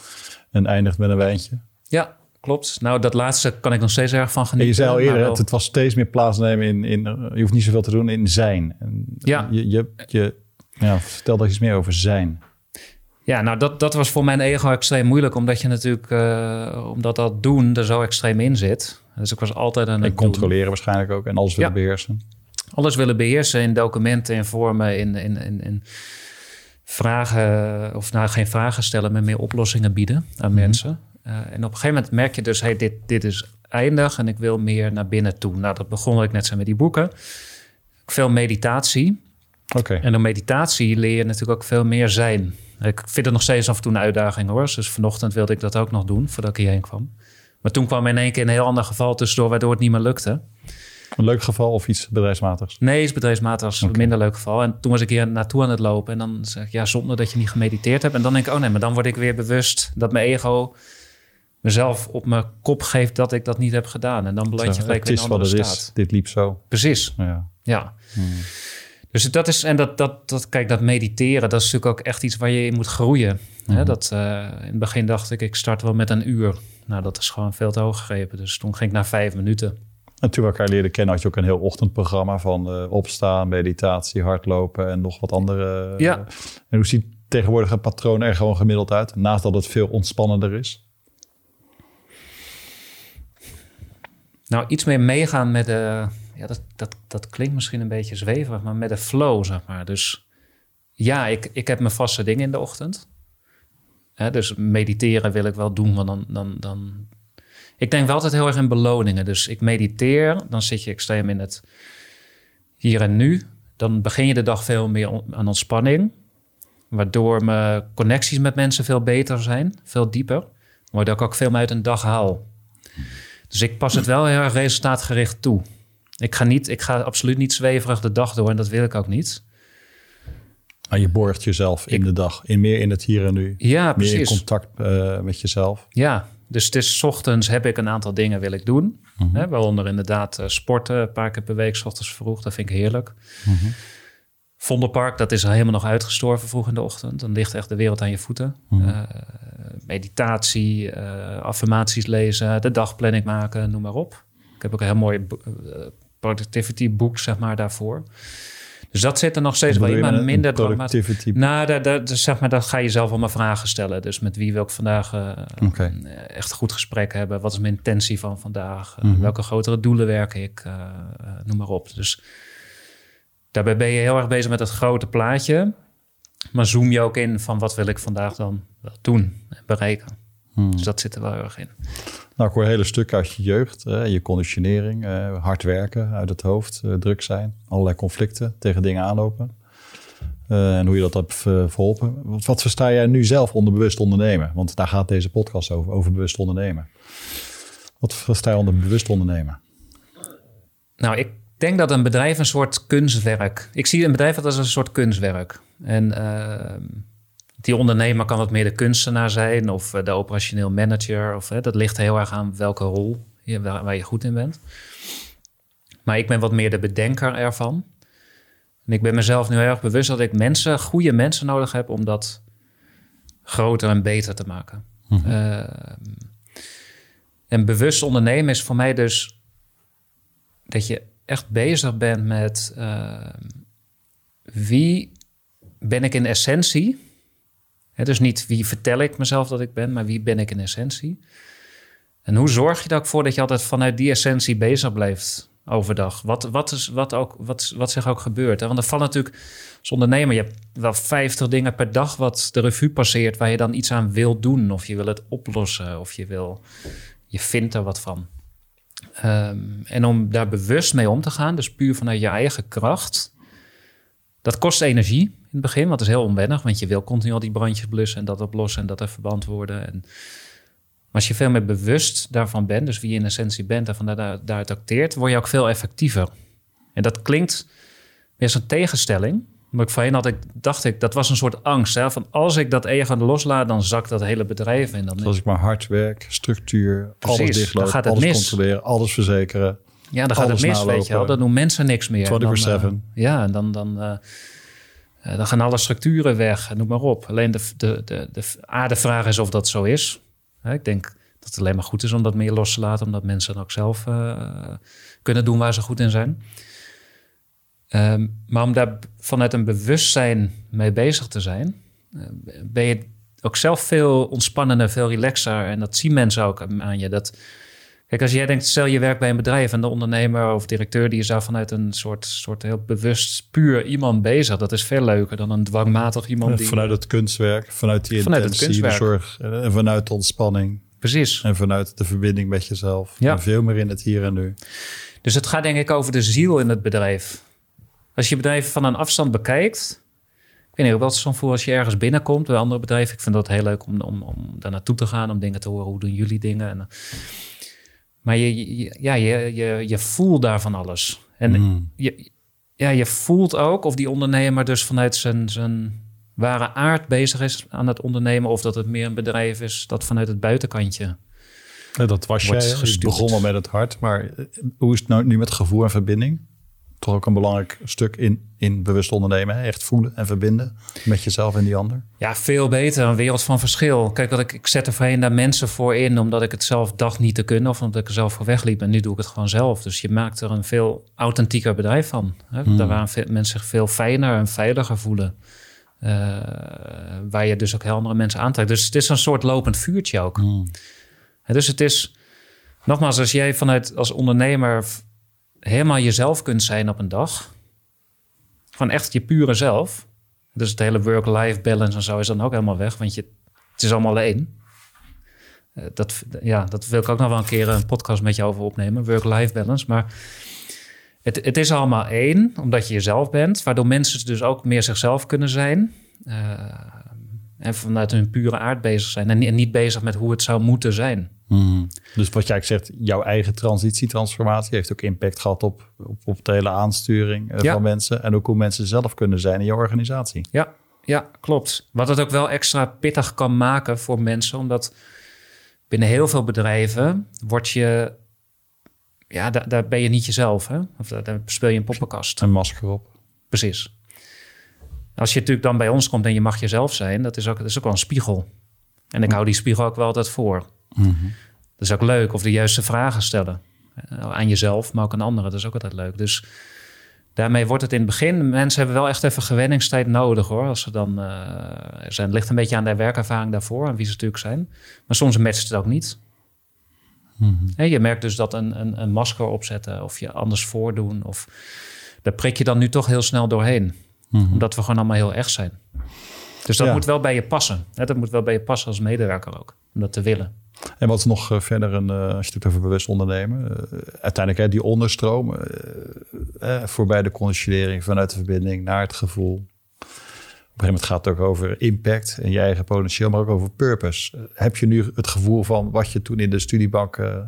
en eindigt met een wijntje. Ja, klopt. Nou, dat laatste kan ik nog steeds erg van genieten. En je zei al eerder, het, was steeds meer plaatsnemen in, in... Je hoeft niet zoveel te doen in zijn. En ja. Je, je, je, ja, vertel daar iets meer over zijn. Ja, nou dat, dat was voor mijn ego extreem moeilijk, omdat je natuurlijk, uh, omdat dat doen er zo extreem in zit. Dus ik was altijd het En controleren waarschijnlijk ook en alles willen ja. beheersen. Alles willen beheersen in documenten, in vormen, in, in, in, in vragen, of nou geen vragen stellen, maar meer oplossingen bieden aan mm-hmm. mensen. Uh, en op een gegeven moment merk je dus, hey, dit, dit is eindig en ik wil meer naar binnen toe. Nou, dat begon ik net zo met die boeken. Veel meditatie. Oké. En door meditatie leer je natuurlijk ook veel meer zijn. Ik vind het nog steeds af en toe een uitdaging hoor. Dus vanochtend wilde ik dat ook nog doen voordat ik hierheen kwam. Maar toen kwam in één keer een heel ander geval tussendoor, waardoor het niet meer lukte. Een leuk geval of iets bedrijfsmatigs? Nee, iets bedrijfsmatigs. Okay. Een minder leuk geval. En toen was ik hier naartoe aan het lopen. En dan zeg ik, ja, zonder dat je niet gemediteerd hebt. En dan denk ik, oh nee, maar dan word ik weer bewust dat mijn ego mezelf op mijn kop geef dat ik dat niet heb gedaan. En dan beland je gelijk in een andere staat. Is. Dit liep zo. Precies. Ja. ja. Hmm. Dus dat is, en dat, dat, dat, kijk, dat mediteren, dat is natuurlijk ook echt iets waar je in moet groeien. Mhm. dat, uh, in het begin dacht ik, ik start wel met een uur. Nou, dat is gewoon veel te hoog gegrepen. Dus toen ging ik naar vijf minuten. En toen we elkaar leerden kennen, had je ook een heel ochtendprogramma van uh, opstaan, meditatie, hardlopen en nog wat andere. Ja. en hoe ziet tegenwoordig het patroon er gewoon gemiddeld uit? Naast dat het veel ontspannender is. Nou, iets meer meegaan met de. Ja, dat, dat, dat klinkt misschien een beetje zweverig, maar met de flow, zeg maar. Dus ja, ik, ik heb mijn vaste dingen in de ochtend. dus mediteren wil ik wel doen, want dan, dan, dan. Ik denk wel altijd heel erg in beloningen. Dus ik mediteer, dan zit je extreem in het hier en nu. Dan begin je de dag veel meer aan ontspanning. Waardoor mijn connecties met mensen veel beter zijn, veel dieper. Waardoor ik ook veel meer uit een dag haal. Dus ik pas het wel heel erg resultaatgericht toe. Ik ga, niet, ik ga absoluut niet zweverig de dag door en dat wil ik ook niet. Maar je borgt jezelf in de dag, in meer in het hier en nu. Ja, precies. Meer in contact uh, met jezelf. Ja, dus het is ochtends heb ik een aantal dingen wil ik doen. Mm hè, waaronder inderdaad uh, sporten, een paar keer per week, ochtends vroeg. Dat vind ik heerlijk. Mm Vondelpark, dat is al helemaal nog uitgestorven vroeg in de ochtend. Dan ligt echt de wereld aan je voeten. Mm meditatie, affirmaties lezen, de dagplanning maken, noem maar op. Ik heb ook een heel mooi productivity boek, zeg maar, daarvoor. Dus dat zit er nog steeds wel in, maar minder productivity. Nou, daar, daar, dus zeg maar, dat ga je zelf allemaal vragen stellen. Dus met wie wil ik vandaag uh, echt goed gesprek hebben? Wat is mijn intentie van vandaag? Uh, Welke grotere doelen werk ik? Uh, noem maar op. Dus daarbij ben je heel erg bezig met het grote plaatje. Maar zoom je ook in van wat wil ik vandaag dan doen en bereiken. Hmm. Dus dat zit er wel heel erg in. Nou, ik hoor hele stukken uit je jeugd, je conditionering, eh, hard werken uit het hoofd, eh, druk zijn, allerlei conflicten, tegen dingen aanlopen. Eh, en hoe je dat hebt verholpen. Wat, wat, versta jij nu zelf onder bewust ondernemen? Want daar gaat deze podcast over, over bewust ondernemen. Wat versta je onder bewust ondernemen? Nou, ik denk dat een bedrijf een soort kunstwerk. Ik zie een bedrijf als een soort kunstwerk. En ehm, die ondernemer kan wat meer de kunstenaar zijn of eh, de operationeel manager. Of, hè, dat ligt heel erg aan welke rol je, waar, je goed in bent. Maar ik ben wat meer de bedenker ervan. En ik ben mezelf nu heel erg bewust dat ik mensen, goede mensen nodig heb om dat groter en beter te maken. Mhm. Ehm, en bewust ondernemen is voor mij dus dat je echt bezig bent met ehm, wie ben ik in essentie dus niet wie vertel ik mezelf dat ik ben, maar wie ben ik in essentie. En hoe zorg je er ook voor dat je altijd vanuit die essentie bezig blijft overdag? Wat, wat, is, wat, ook, wat, wat zich ook gebeurt. Want er valt natuurlijk als ondernemer, je hebt wel 50 dingen per dag wat de revue passeert waar je dan iets aan wil doen. Of je wil het oplossen, of je wil, je vindt er wat van. Ehm, en om daar bewust mee om te gaan, dus puur vanuit je eigen kracht, dat kost energie in het begin, want het is heel onwennig, want je wil continu al die brandjes blussen en dat oplossen en dat er verband worden. En, maar als je veel meer bewust daarvan bent, dus wie je in essentie bent en van daar, daaruit acteert, word je ook veel effectiever. En dat klinkt weer een tegenstelling. Maar ik voorheen had ik, dacht ik, dat was een soort angst. Hè? Van als ik dat ego loslaat, dan zakt dat hele bedrijf in. Dan als ik maar hard werk, structuur, Precies, alles dichtlopen, gaat het alles mis. controleren, alles verzekeren. Ja, dan gaat het mis, weet je wel. Dan doen mensen niks meer. 24-7. Uh, ja, en dan, dan, uh, dan gaan alle structuren weg, noem maar op. Alleen de, de, de, de, A, de vraag is of dat zo is. Ik denk dat het alleen maar goed is om dat meer los te laten, omdat mensen dan ook zelf kunnen doen waar ze goed in zijn. Um, maar om daar vanuit een bewustzijn mee bezig te zijn, ben je ook zelf veel ontspannender, veel relaxer. En dat zien mensen ook aan je. Dat, Kijk, als jij denkt, stel je werkt bij een bedrijf en de ondernemer of directeur die is daar vanuit een soort, soort heel bewust, puur iemand bezig. Dat is veel leuker dan een dwangmatig iemand. Die, vanuit het kunstwerk, vanuit die vanuit intentie, de zorg en vanuit de ontspanning. Precies. En vanuit de verbinding met jezelf. Ja. En veel meer in het hier en nu. Dus het gaat denk ik over de ziel in het bedrijf. Als je bedrijf van een afstand bekijkt, ik weet niet, wat zo'n voor als je ergens binnenkomt bij andere bedrijven. Ik vind dat heel leuk om, om, om daar naartoe te gaan, om dingen te horen. Hoe doen jullie dingen? En, maar je, ja, je, je, je voelt daarvan alles. En mm. je, ja, je voelt ook of die ondernemer dus vanuit zijn, zijn ware aard bezig is aan het ondernemen. Of dat het meer een bedrijf is dat vanuit het buitenkantje dat was jij. Je begon al met het hart. Maar hoe is het nou nu met gevoel en verbinding? Toch ook een belangrijk stuk in, in bewust ondernemen. Hè? Echt voelen en verbinden met jezelf en die ander. Ja, veel beter. Een wereld van verschil. Kijk, wat ik, ik zet er voorheen daar mensen voor in... omdat ik het zelf dacht niet te kunnen... of omdat ik er zelf voor wegliep. En nu doe ik het gewoon zelf. Dus je maakt er een veel authentieker bedrijf van. Hè? Hmm. Daar waren mensen zich veel fijner en veiliger voelen. Uh, waar je dus ook heel andere mensen aantrekt. Dus het is een soort lopend vuurtje ook. Hmm. Dus het is... Nogmaals, als jij vanuit als ondernemer helemaal jezelf kunt zijn op een dag. Van echt je pure zelf. Dus het hele work-life balance en zo is dan ook helemaal weg. Want je, het is allemaal één. Eh, dat, ja, dat wil ik ook nog wel een keer een podcast met je over opnemen. Work-life balance. Maar het, het is allemaal één, omdat je jezelf bent. Waardoor mensen dus ook meer zichzelf kunnen zijn. Uh, en vanuit hun pure aard bezig zijn. En, niet bezig met hoe het zou moeten zijn. Hmm. Dus wat jij zegt, jouw eigen transitie, transformatie heeft ook impact gehad op, op, op de hele aansturing eh, van mensen. En ook hoe mensen zelf kunnen zijn in jouw organisatie. Ja, ja, klopt. Wat het ook wel extra pittig kan maken voor mensen, omdat binnen heel veel bedrijven word je. Ja, daar, daar ben je niet jezelf. Hè? Of daar, daar speel je een poppenkast. Een masker op. Precies. Als je natuurlijk dan bij ons komt en je mag jezelf zijn, dat is ook, dat is ook wel een spiegel. En ik hou die spiegel ook wel altijd voor. Dat is ook leuk. Of de juiste vragen stellen. Eh, aan jezelf, maar ook aan anderen. Dat is ook altijd leuk. Dus daarmee wordt het in het begin... Mensen hebben wel echt even gewenningstijd nodig hoor. Als ze dan... Uh, zijn, het ligt een beetje aan de werkervaring daarvoor. En wie ze natuurlijk zijn. Maar soms matcht het ook niet. Je merkt dus dat een, een, een masker opzetten... of je anders voordoen... of daar prik je dan nu toch heel snel doorheen. Mhm. Omdat we gewoon allemaal heel echt zijn. Dus dat moet wel bij je passen. Dat moet wel bij je passen als medewerker ook. Om dat te willen. En wat is nog eh, verder, een, uh, als je het over bewust ondernemen, uh, uiteindelijk hè, die onderstroom, voorbij de conditionering vanuit de verbinding naar het gevoel. Op een gegeven moment gaat het ook over impact en je eigen potentieel, maar ook over purpose. heb je nu het gevoel van wat je toen in de studiebank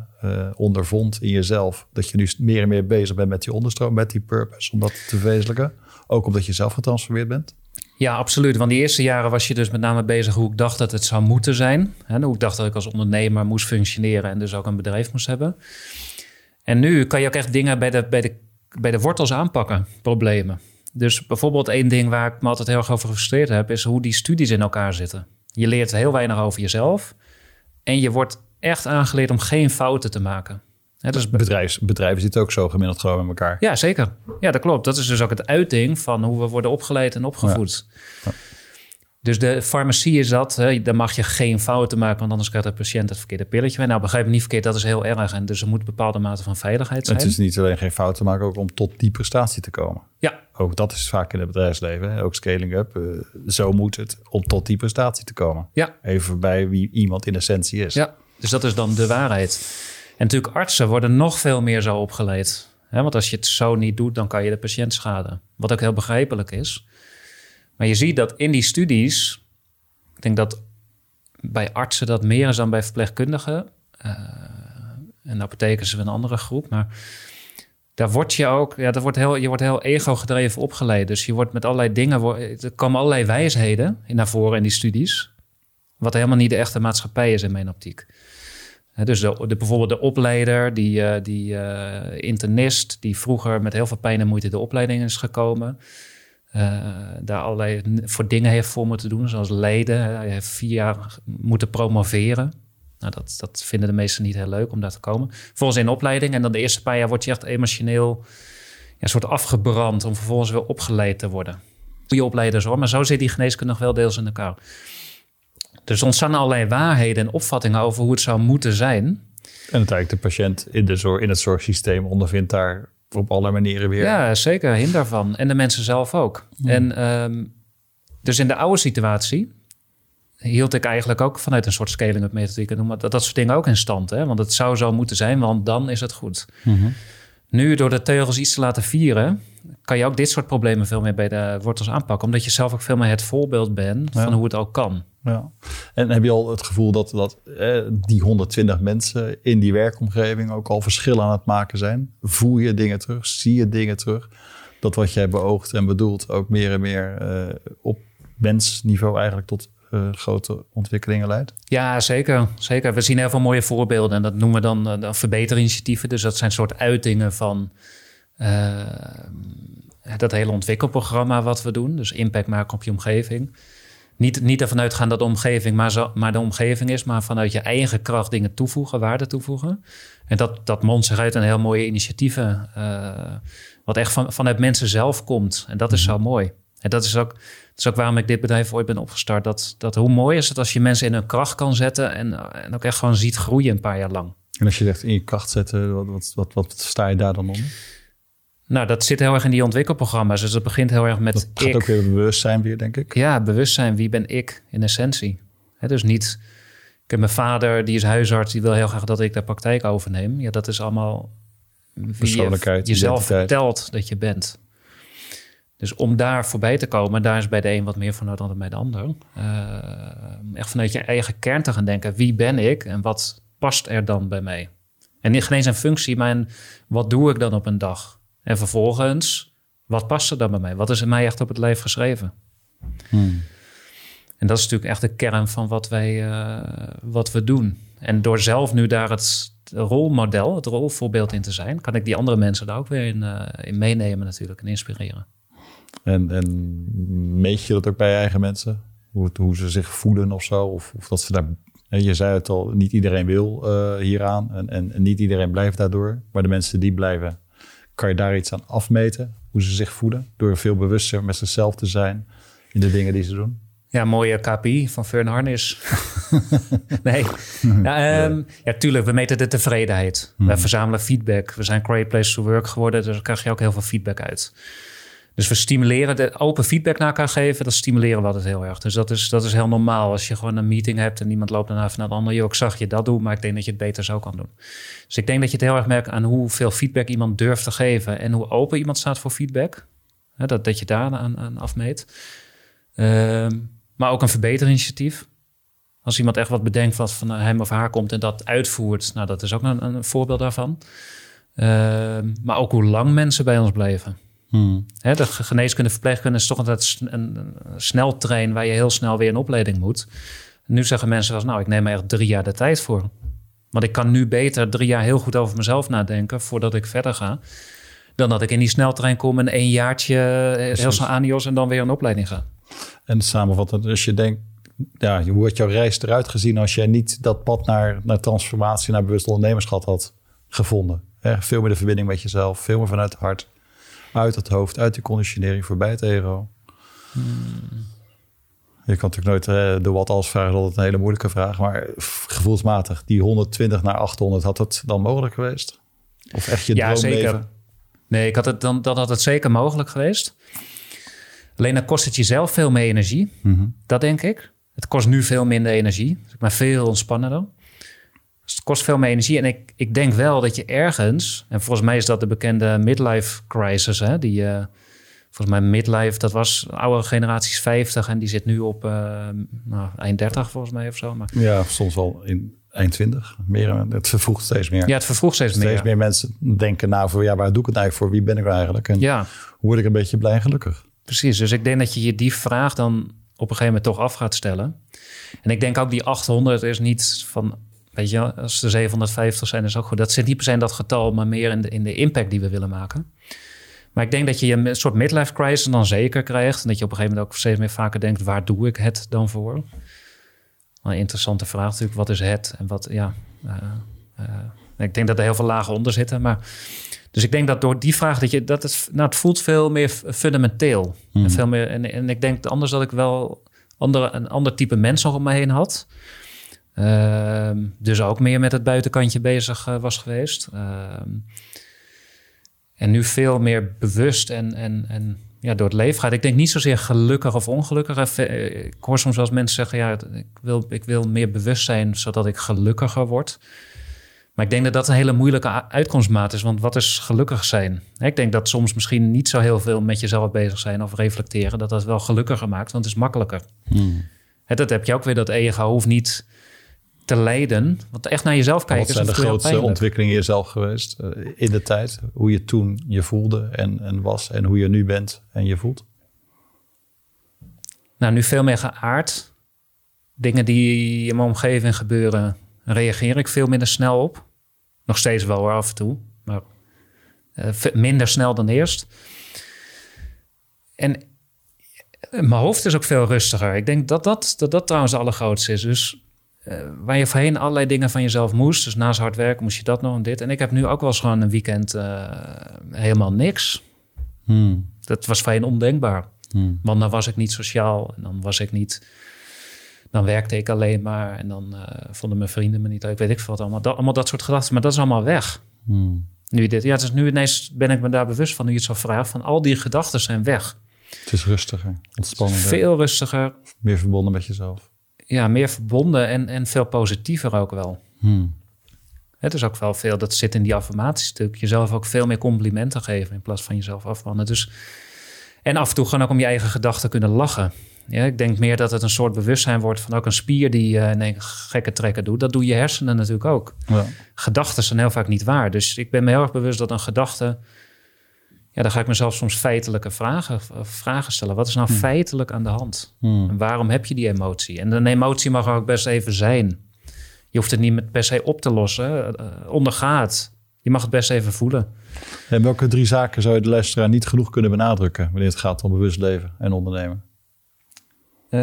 ondervond in jezelf, dat je nu meer en meer bezig bent met die onderstroom, met die purpose, om dat te verwezenlijken? Ook omdat je zelf getransformeerd bent? Ja, absoluut. Want die eerste jaren was je dus met name bezig hoe ik dacht dat het zou moeten zijn. En hoe ik dacht dat ik als ondernemer moest functioneren en dus ook een bedrijf moest hebben. En nu kan je ook echt dingen bij de, bij de, bij de wortels aanpakken, problemen. Dus bijvoorbeeld één ding waar ik me altijd heel erg over gefrustreerd heb, is hoe die studies in elkaar zitten. Je leert heel weinig over jezelf en je wordt echt aangeleerd om geen fouten te maken. Ja, dus Bedrijfs, bedrijven zitten ook zo gemiddeld gewoon met elkaar. Ja, zeker. Ja, dat klopt. Dat is dus ook het uiting van hoe we worden opgeleid en opgevoed. Ja. Dus de farmacie is dat, hè, daar mag je geen fouten maken, want anders krijgt de patiënt het verkeerde pilletje. Nou, begrijp me niet verkeerd, dat is heel erg. En dus er moet een bepaalde mate van veiligheid zijn. Het is niet alleen geen fouten maken, ook om tot die prestatie te komen. Ja. Ook dat is vaak in het bedrijfsleven, hè? ook scaling up. Uh, zo moet het om tot die prestatie te komen. Ja. Even bij wie iemand in essentie is. Ja, dus dat is dan de waarheid. En natuurlijk artsen worden nog veel meer zo opgeleid. want als je het zo niet doet, dan kan je de patiënt schaden. Wat ook heel begrijpelijk is. Maar je ziet dat in die studies, ik denk dat bij artsen dat meer is dan bij verpleegkundigen. Uh, en apothekers is een andere groep. Maar daar word je ook, ja, dat wordt heel, je wordt heel ego-gedreven opgeleid. Dus je wordt met allerlei dingen, er komen allerlei wijsheden naar voren in die studies. Wat helemaal niet de echte maatschappij is in mijn optiek. Dus de, de, bijvoorbeeld de opleider, die, uh, die uh, internist, die vroeger met heel veel pijn en moeite de opleiding is gekomen. Uh, daar allerlei voor dingen heeft voor moeten doen, zoals leden. Hij heeft vier jaar moeten promoveren. Nou, dat, dat vinden de meesten niet heel leuk om daar te komen. Volgens in opleiding. En dan de eerste paar jaar word je echt emotioneel ja, soort afgebrand om vervolgens weer opgeleid te worden. Goede opleiders hoor, maar zo zit die geneeskunde nog wel deels in elkaar. Dus ontstaan allerlei waarheden en opvattingen over hoe het zou moeten zijn. En uiteindelijk de patiënt in, de zorg, in het zorgsysteem ondervindt daar op alle manieren weer. Ja, zeker. Hinder daarvan. En de mensen zelf ook. En ehm, dus in de oude situatie hield ik eigenlijk ook vanuit een soort scaling-up methodiek... dat, dat soort dingen ook in stand. Hè? Want het zou zo moeten zijn, want dan is het goed. Mm Nu, door de teugels iets te laten vieren... kan je ook dit soort problemen veel meer bij de wortels aanpakken. Omdat je zelf ook veel meer het voorbeeld bent van hoe het ook kan. Ja. En heb je al het gevoel dat, dat eh, die 120 mensen in die werkomgeving ook al verschillen aan het maken zijn? Voel je dingen terug? Zie je dingen terug? Dat wat jij beoogt en bedoelt ook meer en meer uh, op mensniveau eigenlijk tot grote ontwikkelingen leidt? Ja, zeker, zeker. We zien heel veel mooie voorbeelden en dat noemen we dan uh, verbeterinitiatieven. Dus dat zijn soort uitingen van dat hele ontwikkelprogramma wat we doen. Dus impact maken op je omgeving. Niet, niet ervan uitgaan dat de omgeving maar, zo, maar de omgeving is, maar vanuit je eigen kracht dingen toevoegen, waarde toevoegen. En dat, dat mondt zich uit een heel mooie initiatieven, uh, wat echt van, vanuit mensen zelf komt. En dat is zo mhm. mooi. En dat is, ook, dat is ook waarom ik dit bedrijf ooit ben opgestart. Dat, dat hoe mooi is het als je mensen in hun kracht kan zetten en, en ook echt gewoon ziet groeien een paar jaar lang. En als je zegt in je kracht zetten, wat, wat, wat, wat sta je daar dan onder? Nou, dat zit heel erg in die ontwikkelprogramma's. Dus dat begint heel erg met dat gaat ook weer bewustzijn weer, denk ik. Ja, bewustzijn. Wie ben ik in essentie? dus niet... Ik heb mijn vader, die is huisarts. Die wil heel graag dat ik de praktijk overneem. Ja, dat is allemaal... Persoonlijkheid, je jezelf vertelt dat je bent. Dus om daar voorbij te komen, daar is bij de een wat meer van nodig dan bij de ander. Uh, echt vanuit je eigen kern te gaan denken. Wie ben ik en wat past er dan bij mij? En niet eens een functie, maar wat doe ik dan op een dag? En vervolgens, wat past er dan bij mij? Wat is er mij echt op het lijf geschreven? Hmm. En dat is natuurlijk echt de kern van wat, wij, uh, wat we doen. En door zelf nu daar het rolmodel, het rolvoorbeeld in te zijn, kan ik die andere mensen daar ook weer in, uh, in meenemen natuurlijk en inspireren. En, en meet je dat ook bij je eigen mensen? Hoe, hoe ze zich voelen of zo? Of, of dat ze daar je zei het al, niet iedereen wil uh, hieraan en, en, en, niet iedereen blijft daardoor. Maar de mensen die blijven, kan je daar iets aan afmeten? Hoe ze zich voelen? Door veel bewuster met zichzelf te zijn in de dingen die ze doen? Ja, mooie KPI van Fern Harnis. nee. Ja, um, ja, tuurlijk, we meten de tevredenheid. We hmm. verzamelen feedback. We zijn Great Place to Work geworden, dus daar krijg je ook heel veel feedback uit. Dus we stimuleren, de open feedback naar elkaar geven, dat stimuleren we altijd heel erg. Dus dat is, dat is heel normaal. Als je gewoon een meeting hebt en iemand loopt daarna naar de ander. Joh, ik zag je dat doen, maar ik denk dat je het beter zo kan doen. Dus ik denk dat je het heel erg merkt aan hoeveel feedback iemand durft te geven en hoe open iemand staat voor feedback. dat, dat je daar aan, aan afmeet. Ehm, maar ook een verbeterinitiatief. Als iemand echt wat bedenkt wat van hem of haar komt en dat uitvoert, nou dat is ook een, een voorbeeld daarvan. Ehm, maar ook hoe lang mensen bij ons blijven. Hmm. de geneeskunde, verpleegkunde is toch altijd een, een sneltrein waar je heel snel weer een opleiding moet. Nu zeggen mensen wel, nou, ik neem er echt drie jaar de tijd voor. Want ik kan nu beter drie jaar heel goed over mezelf nadenken voordat ik verder ga. Dan dat ik in die sneltrein kom en een jaartje eh, heel snel anios en dan weer een opleiding ga. En samenvattend, als je denkt, ja, hoe had jouw reis eruit gezien als jij niet dat pad naar, naar transformatie, naar bewust ondernemerschap had gevonden? veel meer de verbinding met jezelf, veel meer vanuit het hart uit het hoofd, uit de conditionering voorbij het ego. Hmm. Je kan natuurlijk nooit uh, de wat als vragen, dat is een hele moeilijke vraag. Maar gevoelsmatig, die 120 naar 800, had het dan mogelijk geweest? Of echt je ja, droomleven? Zeker. Nee, ik had het dan, dan had het zeker mogelijk geweest. Alleen dan kost het jezelf veel meer energie. Mhm. Dat denk ik. Het kost nu veel minder energie, maar veel ontspannender. Dus het kost veel meer energie. En ik, ik denk wel dat je ergens, en volgens mij is dat de bekende midlife crisis, hè, die uh, volgens mij midlife, dat was oude generaties 50 en die zit nu op uh, nou, eind 30 volgens mij of zo. Maar... Ja, soms wel in eind 20. Meer, het vervroegt steeds meer. Ja, het vervroegt steeds, meer. Steeds meer mensen denken nou voor, ja, waar doe ik het eigenlijk voor? Wie ben ik eigenlijk? En ja. hoe word ik een beetje blij en gelukkig? Precies, dus ik denk dat je je die vraag dan op een gegeven moment toch af gaat stellen. En ik denk ook die 800 is niet van Weet je, als er 750 zijn, is ook goed. Dat zit niet per se in dat getal, maar meer in de, in de impact die we willen maken. Maar ik denk dat je een soort midlife crisis dan zeker krijgt. En dat je op een gegeven moment ook steeds meer vaker denkt: waar doe ik het dan voor? een interessante vraag natuurlijk. Wat is het? En wat, ja. Uh, uh, ik denk dat er heel veel lagen onder zitten. Maar, dus ik denk dat door die vraag dat je dat het, nou, het voelt veel meer fundamenteel. En, hmm. veel meer, en, en ik denk anders dat ik wel andere, een ander type mensen om me heen had. Ehm, dus ook meer met het buitenkantje bezig uh, was geweest. Ehm, en nu veel meer bewust en, en, en ja, door het leven gaat. Ik denk niet zozeer gelukkig of ongelukkig. Eh, ik hoor soms wel eens mensen zeggen: ja, ik wil, ik wil meer bewust zijn zodat ik gelukkiger word. Maar ik denk dat dat een hele moeilijke uitkomstmaat is. Want wat is gelukkig zijn? Ik denk dat soms misschien niet zo heel veel met jezelf bezig zijn of reflecteren, dat dat wel gelukkiger maakt, want het is makkelijker. Hmm. Dat heb je ook weer, dat ego hoeft niet te leiden. Want echt naar jezelf kijken. Wat zijn de grootste ontwikkelingen jezelf geweest uh, in de tijd? Hoe je toen je voelde en, en was en hoe je nu bent en je voelt? Nou, nu veel meer geaard. dingen die in mijn omgeving gebeuren, reageer ik veel minder snel op. Nog steeds wel af en toe, maar uh, minder snel dan eerst. En mijn hoofd is ook veel rustiger. Ik denk dat dat, dat, dat trouwens het allergrootste is. Dus uh, waar je voorheen allerlei dingen van jezelf moest. Dus naast hard werken moest je dat nog en dit. En ik heb nu ook wel eens gewoon een weekend uh, helemaal niks. Hmm. Dat was voorheen ondenkbaar. Hmm. Want dan was ik niet sociaal. En dan was ik niet... Dan werkte ik alleen maar. En dan uh, vonden mijn vrienden me niet leuk. Weet ik veel wat allemaal. Dat, allemaal dat soort gedachten. Maar dat is allemaal weg. Hmm. Nu dit, ja, dus nu ineens ben ik me daar bewust van. Nu je het zo vraagt. Van al die gedachten zijn weg. Het is rustiger, ontspannender. Veel rustiger. Meer verbonden met jezelf. Ja, meer verbonden en, en veel positiever ook wel. Hmm. Het is ook wel veel, dat zit in die affirmatiestuk. Jezelf ook veel meer complimenten geven in plaats van jezelf afbranden. Dus, en af en toe gewoon ook om je eigen gedachten kunnen lachen. Ja, ik denk meer dat het een soort bewustzijn wordt van ook een spier die uh, nee, gekke trekken doet. Dat doe je hersenen natuurlijk ook. Ja. Gedachten zijn heel vaak niet waar. Dus ik ben me heel erg bewust dat een gedachte ja, dan ga ik mezelf soms feitelijke vragen, vragen stellen. Wat is nou hmm. feitelijk aan de hand? Hmm. En waarom heb je die emotie? En een emotie mag ook best even zijn. Je hoeft het niet met per se op te lossen. Uh, ondergaat. Je mag het best even voelen. En welke drie zaken zou je de luisteraar niet genoeg kunnen benadrukken wanneer het gaat om bewust leven en ondernemen? Uh,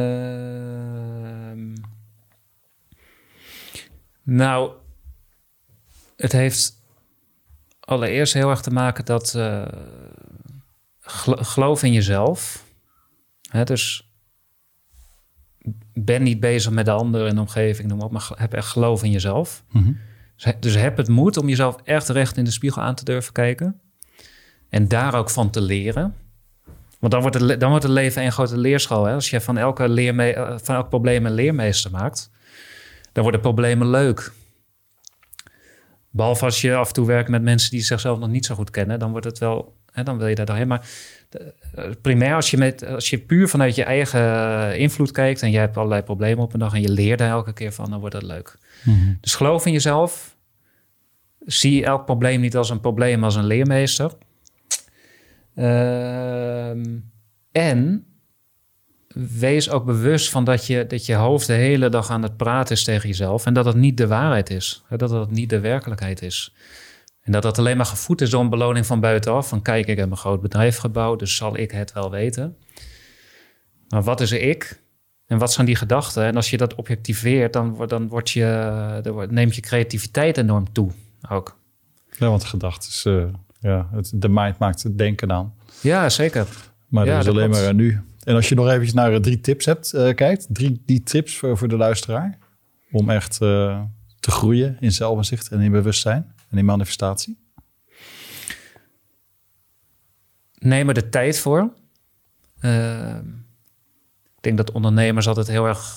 nou, het heeft allereerst heel erg te maken dat uh, geloof in jezelf. Hè, dus ben niet bezig met de ander in de omgeving, noem op, maar heb echt geloof in jezelf. Mhm. dus, dus heb het moed om jezelf echt recht in de spiegel aan te durven kijken. En daar ook van te leren. Want dan wordt het, dan wordt het leven een grote leerschool. Hè? Als je van, elke leerme eh, van elk probleem een leermeester maakt, dan worden problemen leuk. Behalve als je af en toe werkt met mensen die zichzelf nog niet zo goed kennen, dan wordt het wel, hè, dan wil je daar doorheen. Maar uh, primair, als je, met, als je puur vanuit je eigen eh, invloed kijkt en je hebt allerlei problemen op een dag en je leert daar elke keer van, dan wordt dat leuk. Mhm. Dus geloof in jezelf. Zie elk probleem niet als een probleem, maar als een leermeester. Ehm, en wees ook bewust van dat je, dat je hoofd de hele dag aan het praten is tegen jezelf. En dat het niet de waarheid is. Dat het niet de werkelijkheid is. En dat dat alleen maar gevoed is door een beloning van buitenaf. Van kijk, ik heb een groot bedrijf gebouwd, dus zal ik het wel weten. Maar wat is er ik? En wat zijn die gedachten? En als je dat objectiveert, dan, dan, wordt je, dan neemt je creativiteit enorm toe ook. Ja, want gedachten, uh, ja, het, de mind maakt het denken aan. Ja, zeker. Maar ja, dat is alleen maar nu. En als je nog eventjes naar eh, drie tips hebt, uh, kijkt, drie die tips voor, voor de luisteraar. Om echt uh, te groeien in zelfinzicht en in bewustzijn en in manifestatie. Neem er de tijd voor. Ik denk dat ondernemers altijd heel erg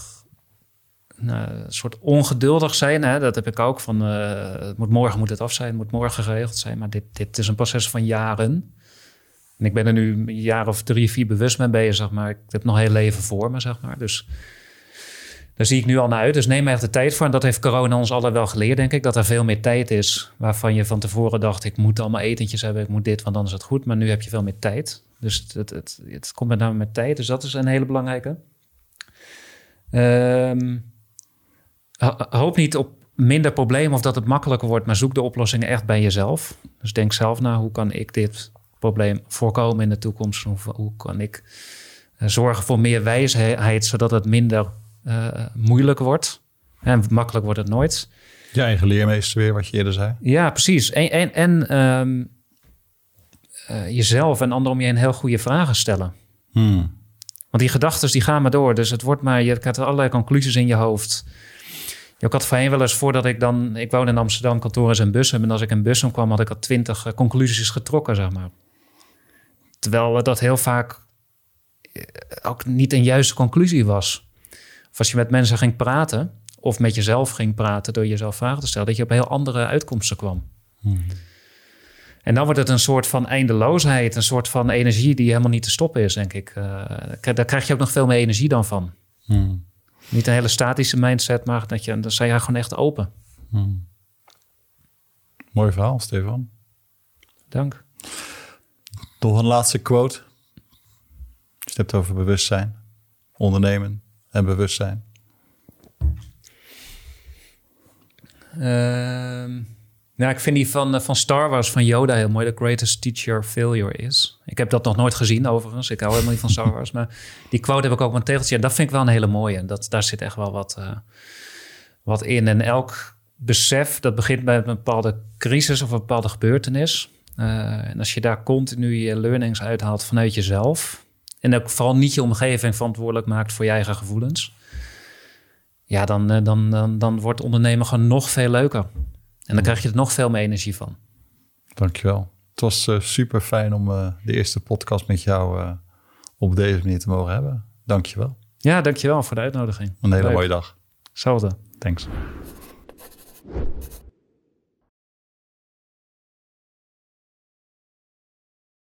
nou, een soort ongeduldig zijn. Hè? Dat heb ik ook. Van, het moet morgen moet het af zijn, het moet morgen geregeld zijn. Maar dit, dit is een proces van jaren. En ik ben er nu een jaar of drie, vier bewust mee bezig, maar ik heb nog heel leven voor me, zeg maar. Dus daar zie ik nu al naar uit. Dus neem echt de tijd voor. En dat heeft corona ons allen wel geleerd, denk ik. Dat er veel meer tijd is. Waarvan je van tevoren dacht, ik moet allemaal etentjes hebben. Ik moet dit, want dan is het goed. Maar nu heb je veel meer tijd. Dus het, het, het, komt met name met tijd. Dus dat is een hele belangrijke. Ehm, hoop niet op minder problemen of dat het makkelijker wordt. Maar zoek de oplossingen echt bij jezelf. Dus denk zelf na, hoe kan ik dit probleem voorkomen in de toekomst? Hoe, hoe kan ik uh, zorgen voor meer wijsheid, zodat het minder uh, moeilijk wordt? En makkelijk wordt het nooit. Je eigen leermeester weer, wat je eerder zei. Ja, precies. En, en, en um, uh, jezelf en anderen om je een heel goede vragen stellen. Hmm. Want die gedachten die gaan maar door. Dus het wordt maar, je hebt allerlei conclusies in je hoofd. Ik had voorheen wel eens voordat ik dan... Ik woon in Amsterdam, kantoor is in Bussum. En als ik in Bussum kwam, had ik al twintig conclusies getrokken, zeg maar. Terwijl dat heel vaak eh, ook niet een juiste conclusie was. Of als je met mensen ging praten, of met jezelf ging praten door jezelf vragen te stellen, dat je op heel andere uitkomsten kwam. Hmm. En dan wordt het een soort van eindeloosheid, een soort van energie die helemaal niet te stoppen is, denk ik. Uh, daar krijg je ook nog veel meer energie dan van. Hmm. Niet een hele statische mindset, maar dat je, dan zijn je gewoon echt open. Hmm. Mooi verhaal, Stefan. Dank. Nog een laatste quote. Je hebt over bewustzijn, ondernemen en bewustzijn. Uh, nou, ik vind die van, van Star Wars van Yoda heel mooi. The greatest teacher failure is. Ik heb dat nog nooit gezien overigens. Ik hou helemaal niet van Star Wars. maar die quote heb ik ook op mijn tegeltje. En dat vind ik wel een hele mooie. Dat, daar zit echt wel wat, uh, wat in. En elk besef, dat begint bij een bepaalde crisis of een bepaalde gebeurtenis. Uh, en als je daar continu je learnings uithaalt vanuit jezelf. En ook vooral niet je omgeving verantwoordelijk maakt voor je eigen gevoelens. Ja, dan, uh, dan, dan, dan wordt ondernemen gewoon nog veel leuker. En dan krijg je er nog veel meer energie van. Dankjewel. Het was uh, super fijn om uh, de eerste podcast met jou uh, op deze manier te mogen hebben. Dankjewel. Ja, dankjewel voor de uitnodiging. Een hele Leuk. mooie dag. Hetzelfde. Thanks.